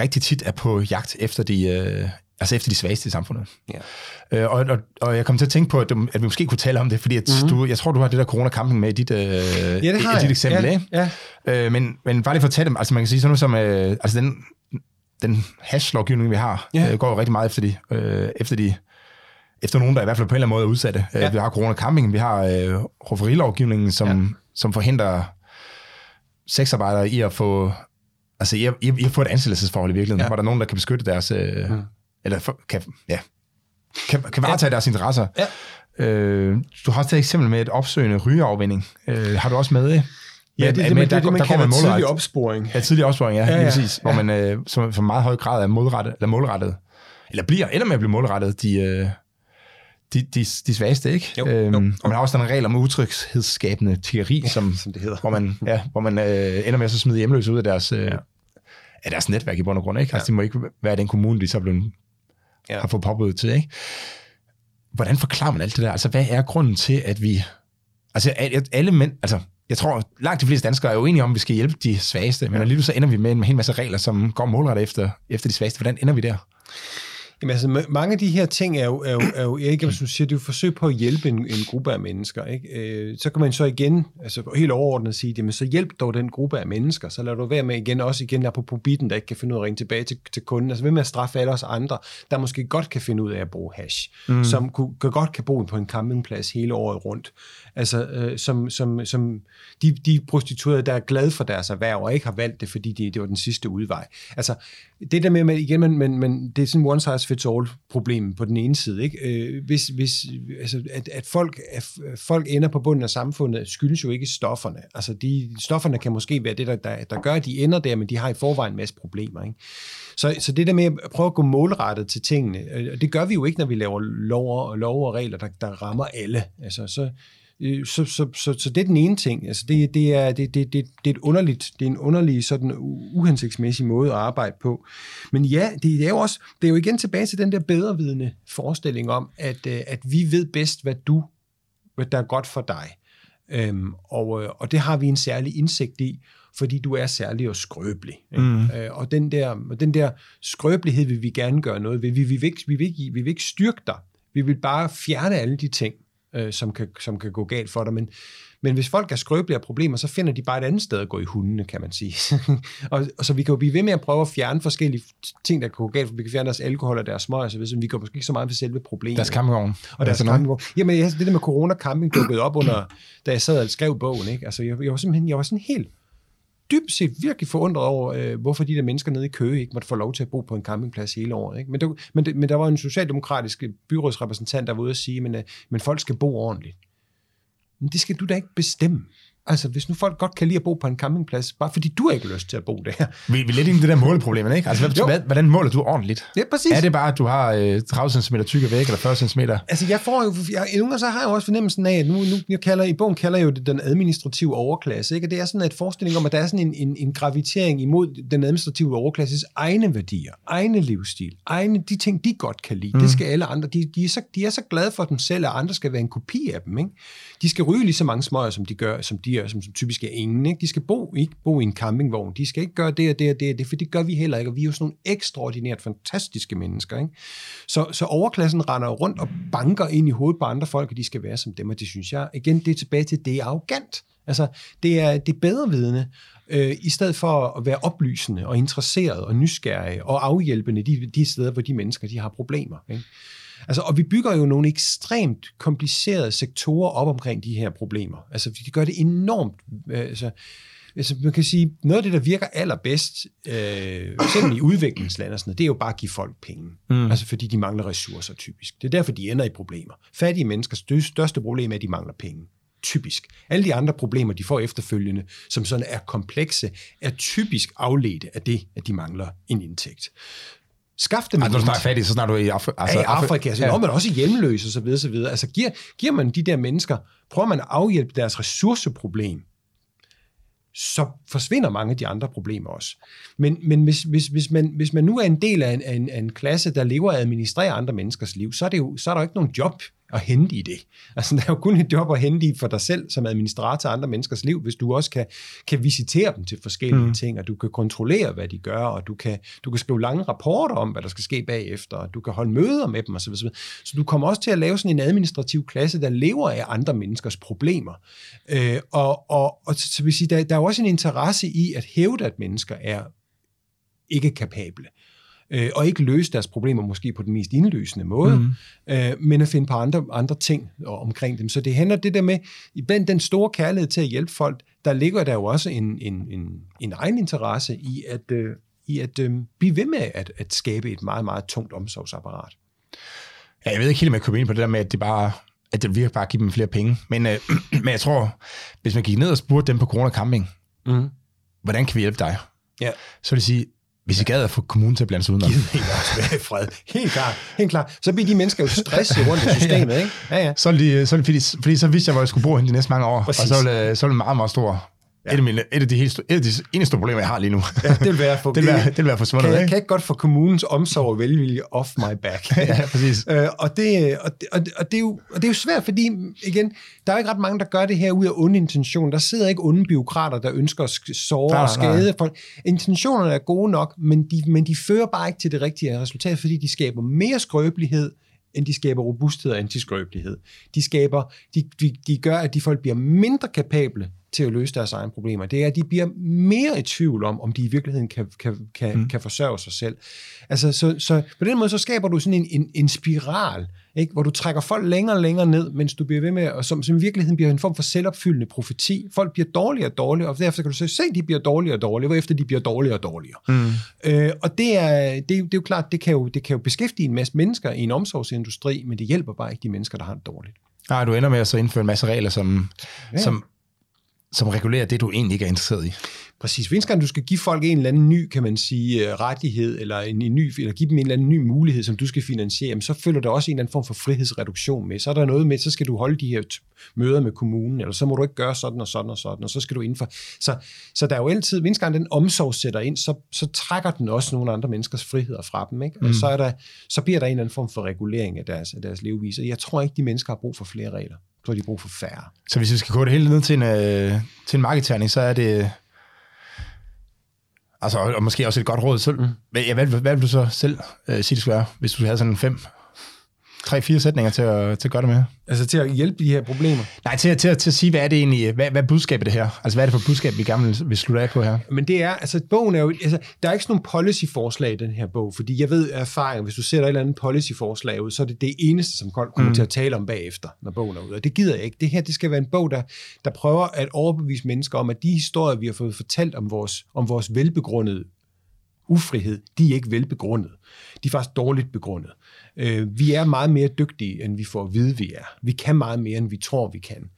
rigtig tit er på jagt efter de, øh, altså efter de svageste i samfundet. Ja. Øh, og, og, og jeg kom til at tænke på, at, at vi måske kunne tale om det, fordi at mm-hmm. du, jeg tror, du har det der corona-camping med i dit, øh, ja, det har i, dit eksempel. Ja, ikke? Ja. Øh, men, men bare lige for at tage dem, altså man kan sige sådan noget som, øh, altså den, den hash-lovgivning, vi har, ja. øh, går jo rigtig meget efter de, øh, efter de efter nogen, der i hvert fald på en eller anden måde er udsatte. Øh, ja. Vi har corona-camping, vi har øh, rufferilovgivningen, som, ja. som forhindrer sexarbejdere i at få Altså, I, I har fået et ansættelsesforhold i virkeligheden, ja. hvor der er nogen, der kan beskytte deres... Øh, mm. Eller for, kan, ja, kan, kan varetage ja. deres interesser. Ja. Øh, du har også et eksempel med et opsøgende rygeafvinding. Øh, har du også med det? Ja, det, det, det, det, der, det, man der kalder tidlig opsporing. Ja, tidlig opsporing, ja, ja, ja præcis. Ja. Hvor man øh, som, for meget høj grad er målrettet, eller målrettet, eller bliver, eller med at blive målrettet, de, øh, de, de, de svageste, ikke? Jo, øhm, jo. Og man har også den regel om utryghedsskabende ja, som, som det hedder. hvor man, ja, hvor man øh, ender med at så smide hjemløse ud af deres, øh, ja. af deres netværk i bund og grund. Ikke? Altså, ja. det må ikke være den kommune, de så blevet, ja. har fået påbud til. Ikke? Hvordan forklarer man alt det der? Altså, hvad er grunden til, at vi... Altså, alle mænd, altså, jeg tror, langt de fleste danskere er jo enige om, at vi skal hjælpe de svageste, men alligevel så ender vi med en hel masse regler, som går målrettet efter, efter de svageste. Hvordan ender vi der? Jamen altså, ma- mange af de her ting er jo, er jo, er jo ikke, som du siger, det er jo forsøg på at hjælpe en, en gruppe af mennesker. Ikke? Øh, så kan man så igen, altså helt overordnet sige, jamen så hjælp dog den gruppe af mennesker, så lad du være med igen, også igen der på bitten, der ikke kan finde ud af at ringe tilbage til, til kunden. Altså ved med at straffe alle os andre, der måske godt kan finde ud af at bruge hash, mm. som kunne, godt kan bo på en campingplads hele året rundt. Altså, øh, som, som, som de, de prostituerede, der er glade for deres erhverv, og ikke har valgt det, fordi de, det var den sidste udvej. Altså, det der med, med igen, men, men, men det er sådan one size fits all problem på den ene side. Ikke? Øh, hvis, hvis, altså, at, at, folk, at folk ender på bunden af samfundet, skyldes jo ikke stofferne. Altså, de, stofferne kan måske være det, der, der, der gør, at de ender der, men de har i forvejen en masse problemer. Ikke? Så, så det der med at prøve at gå målrettet til tingene, øh, det gør vi jo ikke, når vi laver lov og, lov og regler, der, der rammer alle. Altså, så, så, så, så, så det er den ene ting. Altså det, det, er, det, det, det, det er et underligt, det er en underlig sådan uhensigtsmæssig måde at arbejde på. Men ja, det er jo også, det er jo igen tilbage til den der bedrevidende forestilling om, at, øh, at vi ved bedst, hvad du, hvad der er godt for dig. Øhm, og, øh, og det har vi en særlig indsigt i, fordi du er særlig og skrøbelig. Mm. Øh, og den der, den der skrøbelighed vil vi gerne gøre noget ved. Vi, vi, vil ikke, vi, vil ikke, vi vil ikke styrke dig. Vi vil bare fjerne alle de ting, øh, som, kan, som kan gå galt for dig. Men, men hvis folk er skrøbelige af problemer, så finder de bare et andet sted at gå i hundene, kan man sige. og, og så vi kan jo blive ved med at prøve at fjerne forskellige ting, der kan gå galt, for vi kan fjerne deres alkohol og deres smøg og så videre, så vi går måske ikke så meget ved selve problemet. Deres campingvogn. Og deres campingvogn. Jamen, det der med corona camping dukkede op under, da jeg sad og skrev bogen, ikke? Altså, jeg, jeg var simpelthen, jeg var sådan helt, dybt set virkelig forundret over, øh, hvorfor de der mennesker nede i Køge ikke måtte få lov til at bo på en campingplads hele året. Ikke? Men, der, men, det, men der var en socialdemokratisk byrådsrepræsentant, der var ude at sige, men, øh, men folk skal bo ordentligt. Men det skal du da ikke bestemme. Altså, hvis nu folk godt kan lide at bo på en campingplads, bare fordi du ikke har lyst til at bo der. Vi, vi er lidt inde i det der måleproblem, ikke? Altså, hvad, hvad, hvordan måler du ordentligt? Ja, præcis. Er det bare, at du har øh, 30 cm tykke væg, eller 40 cm? Altså, jeg får jo, jeg, nogle gange så har jeg jo også fornemmelsen af, at nu, nu jeg kalder, i bogen kalder jeg jo det den administrative overklasse, ikke? Og det er sådan et forestilling om, at der er sådan en, en, en gravitering imod den administrative overklasses egne værdier, egne livsstil, egne, de ting, de godt kan lide. Mm. Det skal alle andre, de, de, er så, de er så glade for dem selv, at andre skal være en kopi af dem, ikke? De skal ryge lige så mange smøger, som de gør, som de familier, som, som typisk er ingen. Ikke? De skal bo, ikke bo i en campingvogn. De skal ikke gøre det og det og det og det, for det gør vi heller ikke. Og vi er jo sådan nogle ekstraordinært fantastiske mennesker. Ikke? Så, så overklassen render rundt og banker ind i hovedet på andre folk, og de skal være som dem, og det synes jeg, igen, det er tilbage til, det er arrogant. Altså, det er, det er bedrevidende, øh, i stedet for at være oplysende og interesseret og nysgerrige og afhjælpende de, de steder, hvor de mennesker de har problemer. Ikke? Altså, og vi bygger jo nogle ekstremt komplicerede sektorer op omkring de her problemer. Altså, de gør det enormt... Øh, altså, altså, man kan sige, noget af det, der virker allerbedst, øh, selv i udviklingslande og sådan noget, det er jo bare at give folk penge. Mm. Altså, fordi de mangler ressourcer typisk. Det er derfor, de ender i problemer. Fattige menneskers største problem er, at de mangler penge typisk. Alle de andre problemer, de får efterfølgende, som sådan er komplekse, er typisk afledte af det, at de mangler en indtægt. Skaf dem altså, du er fattig, så snart du i Afri- altså, ja, i Afrika. Altså, ja. men også hjemløse og så videre, så videre. Altså, giver, giver man de der mennesker, prøver man at afhjælpe deres ressourceproblem, så forsvinder mange af de andre problemer også. Men, men hvis, hvis, hvis, man, hvis man nu er en del af en, af, en, af en klasse, der lever og administrerer andre menneskers liv, så er, det jo, så er der jo ikke nogen job at hente i det. Altså, der er jo kun et job at hente i for dig selv som administrator af andre menneskers liv, hvis du også kan, kan visitere dem til forskellige mm. ting, og du kan kontrollere, hvad de gør, og du kan, du kan skrive lange rapporter om, hvad der skal ske bagefter, og du kan holde møder med dem osv. Så, så du kommer også til at lave sådan en administrativ klasse, der lever af andre menneskers problemer. Øh, og, og, og så vil sige, der, der er også en interesse i at hævde, at mennesker er ikke kapable øh, og ikke løse deres problemer måske på den mest indløsende måde, mm. øh, men at finde på andre, andre ting omkring dem. Så det handler det der med, i den store kærlighed til at hjælpe folk, der ligger der jo også en, en, en, en egen interesse i at, øh, i at øh, blive ved med at, at skabe et meget, meget tungt omsorgsapparat. Ja, jeg ved ikke helt, om jeg kommer ind på det der med, at det bare at det virker bare at give dem flere penge. Men, øh, men jeg tror, hvis man gik ned og spurgte dem på Corona Camping, mm. hvordan kan vi hjælpe dig? Ja. Så vil de sige, hvis I gad at få kommunen til at blande sig udenom. Giv mig også fred. Helt klart. Helt klart. Så bliver de mennesker jo stresset rundt i systemet, ikke? Ja, ja. Så, de, så, fordi, fordi så vidste jeg, hvor jeg skulle bo hen de næste mange år. Præcis. Og så ville, så ville meget, meget stor Ja. Et, af mine, et, af de helt, et af de eneste problemer, jeg har lige nu. Ja, det vil være, for, det vil være, det vil være forsvundet. Kan, jeg kan ikke godt få kommunens omsorg og velvilje off my back. ja, præcis. Øh, og, det, og, det, og, det, og, det er jo, og det er jo svært, fordi igen, der er ikke ret mange, der gør det her ud af onde intention. Der sidder ikke onde byråkrater, der ønsker at såre nej, og skade folk. Intentionerne er gode nok, men de, men de fører bare ikke til det rigtige resultat, fordi de skaber mere skrøbelighed, end de skaber robusthed og antiskrøbelighed. De skaber, de, de, de gør, at de folk bliver mindre kapable til at løse deres egne problemer. Det er, at de bliver mere i tvivl om, om de i virkeligheden kan, kan, kan, mm. kan forsørge sig selv. Altså, så, så på den måde, så skaber du sådan en, en, en spiral, ikke? hvor du trækker folk længere og længere ned, mens du bliver ved med, og som, som i virkeligheden bliver en form for selvopfyldende profeti. Folk bliver dårligere og dårligere, og derfor kan du så se, at de bliver dårligere og dårligere, hvorefter de bliver dårligere og dårligere. Mm. Øh, og det er, det, det er jo klart, det kan jo, det kan jo beskæftige en masse mennesker i en omsorgsindustri, men det hjælper bare ikke de mennesker, der har det dårligt. Nej, du ender med at så indføre en masse regler, som, ja. som som regulerer det, du egentlig ikke er interesseret i. Præcis. Hvis gang du skal give folk en eller anden ny, kan man sige, øh, rettighed, eller, en, en ny, eller give dem en eller anden ny mulighed, som du skal finansiere, så følger der også en eller anden form for frihedsreduktion med. Så er der noget med, så skal du holde de her møder med kommunen, eller så må du ikke gøre sådan og sådan og sådan, og så skal du indfor. Så, så der er jo altid, hvis gang den omsorg sætter ind, så, så trækker den også nogle andre menneskers friheder fra dem. Ikke? Og mm. så, er der, så bliver der en eller anden form for regulering af deres, af deres levevis. Og jeg tror ikke, de mennesker har brug for flere regler de har brug for færre. Så hvis vi skal gå det hele ned til en, øh, til en markedterning, så er det... Altså, og måske også et godt råd selv. Mm. Ja, hvad, hvad vil du så selv øh, sige, det skulle være, hvis du havde sådan fem tre-fire sætninger til at, til at gøre det med? Altså til at hjælpe de her problemer? Nej, til, til, til at sige, hvad er det egentlig, hvad, hvad er budskabet det her? Altså hvad er det for budskab, vi gerne vil, vil slutte af på her? Men det er, altså bogen er jo, altså der er ikke sådan nogle policy-forslag i den her bog, fordi jeg ved af erfaring, hvis du sætter et eller andet policy-forslag ud, så er det det eneste, som folk kommer mm. til at tale om bagefter, når bogen er ude. Og det gider jeg ikke. Det her, det skal være en bog, der, der prøver at overbevise mennesker om, at de historier, vi har fået fortalt om vores, om vores velbegrundede ufrihed, de er ikke velbegrundet. De er faktisk dårligt begrundet. Øh, vi er meget mere dygtige, end vi får at vide, vi er. Vi kan meget mere, end vi tror, vi kan.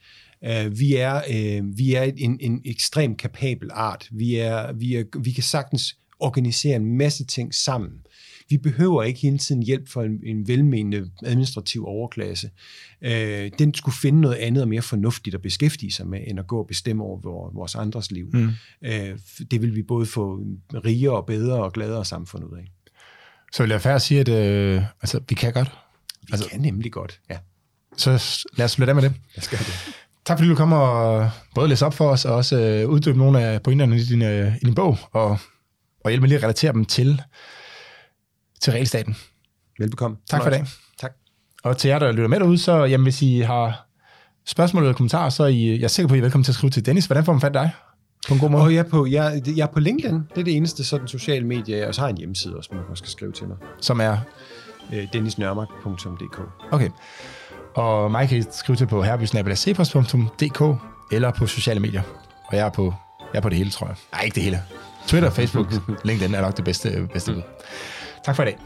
Øh, vi er, øh, vi er en, en ekstremt kapabel art. Vi, er, vi, er, vi kan sagtens organisere en masse ting sammen. Vi behøver ikke hele tiden hjælp fra en, en velmenende administrativ overklasse. Øh, den skulle finde noget andet og mere fornuftigt at beskæftige sig med, end at gå og bestemme over vores andres liv. Mm. Øh, det vil vi både få rigere og bedre og gladere samfund ud af. Så vil jeg færre sige, at øh, altså, vi kan godt. Vi altså, kan nemlig godt, ja. Så lad os slutte af med det. Jeg skal det. Tak fordi du kommer og både læse op for os, og også øh, uddybe nogle af pointerne i din, øh, i din bog, og, og hjælpe med lige at relatere dem til, til regelstaten. Velbekomme. Tak for i dag. Tak. Og til jer, der lytter med derude, så jamen, hvis I har spørgsmål eller kommentarer, så er I, jeg er sikker på, at I er velkommen til at skrive til Dennis. Hvordan får man fat dig? På en god måde? Og jeg, er på, jeg, jeg er på LinkedIn. Det er det eneste sådan sociale medie. Og så har jeg en hjemmeside også, man også kan skrive til mig. Som er? Øh, dennisnørmark.dk Okay. Og mig kan I skrive til på herbysnabelasepos.dk eller på sociale medier. Og jeg er på, jeg er på det hele, tror jeg. Nej, ikke det hele. Twitter, Facebook, LinkedIn er nok det bedste, bedste bud. Tak for i dag.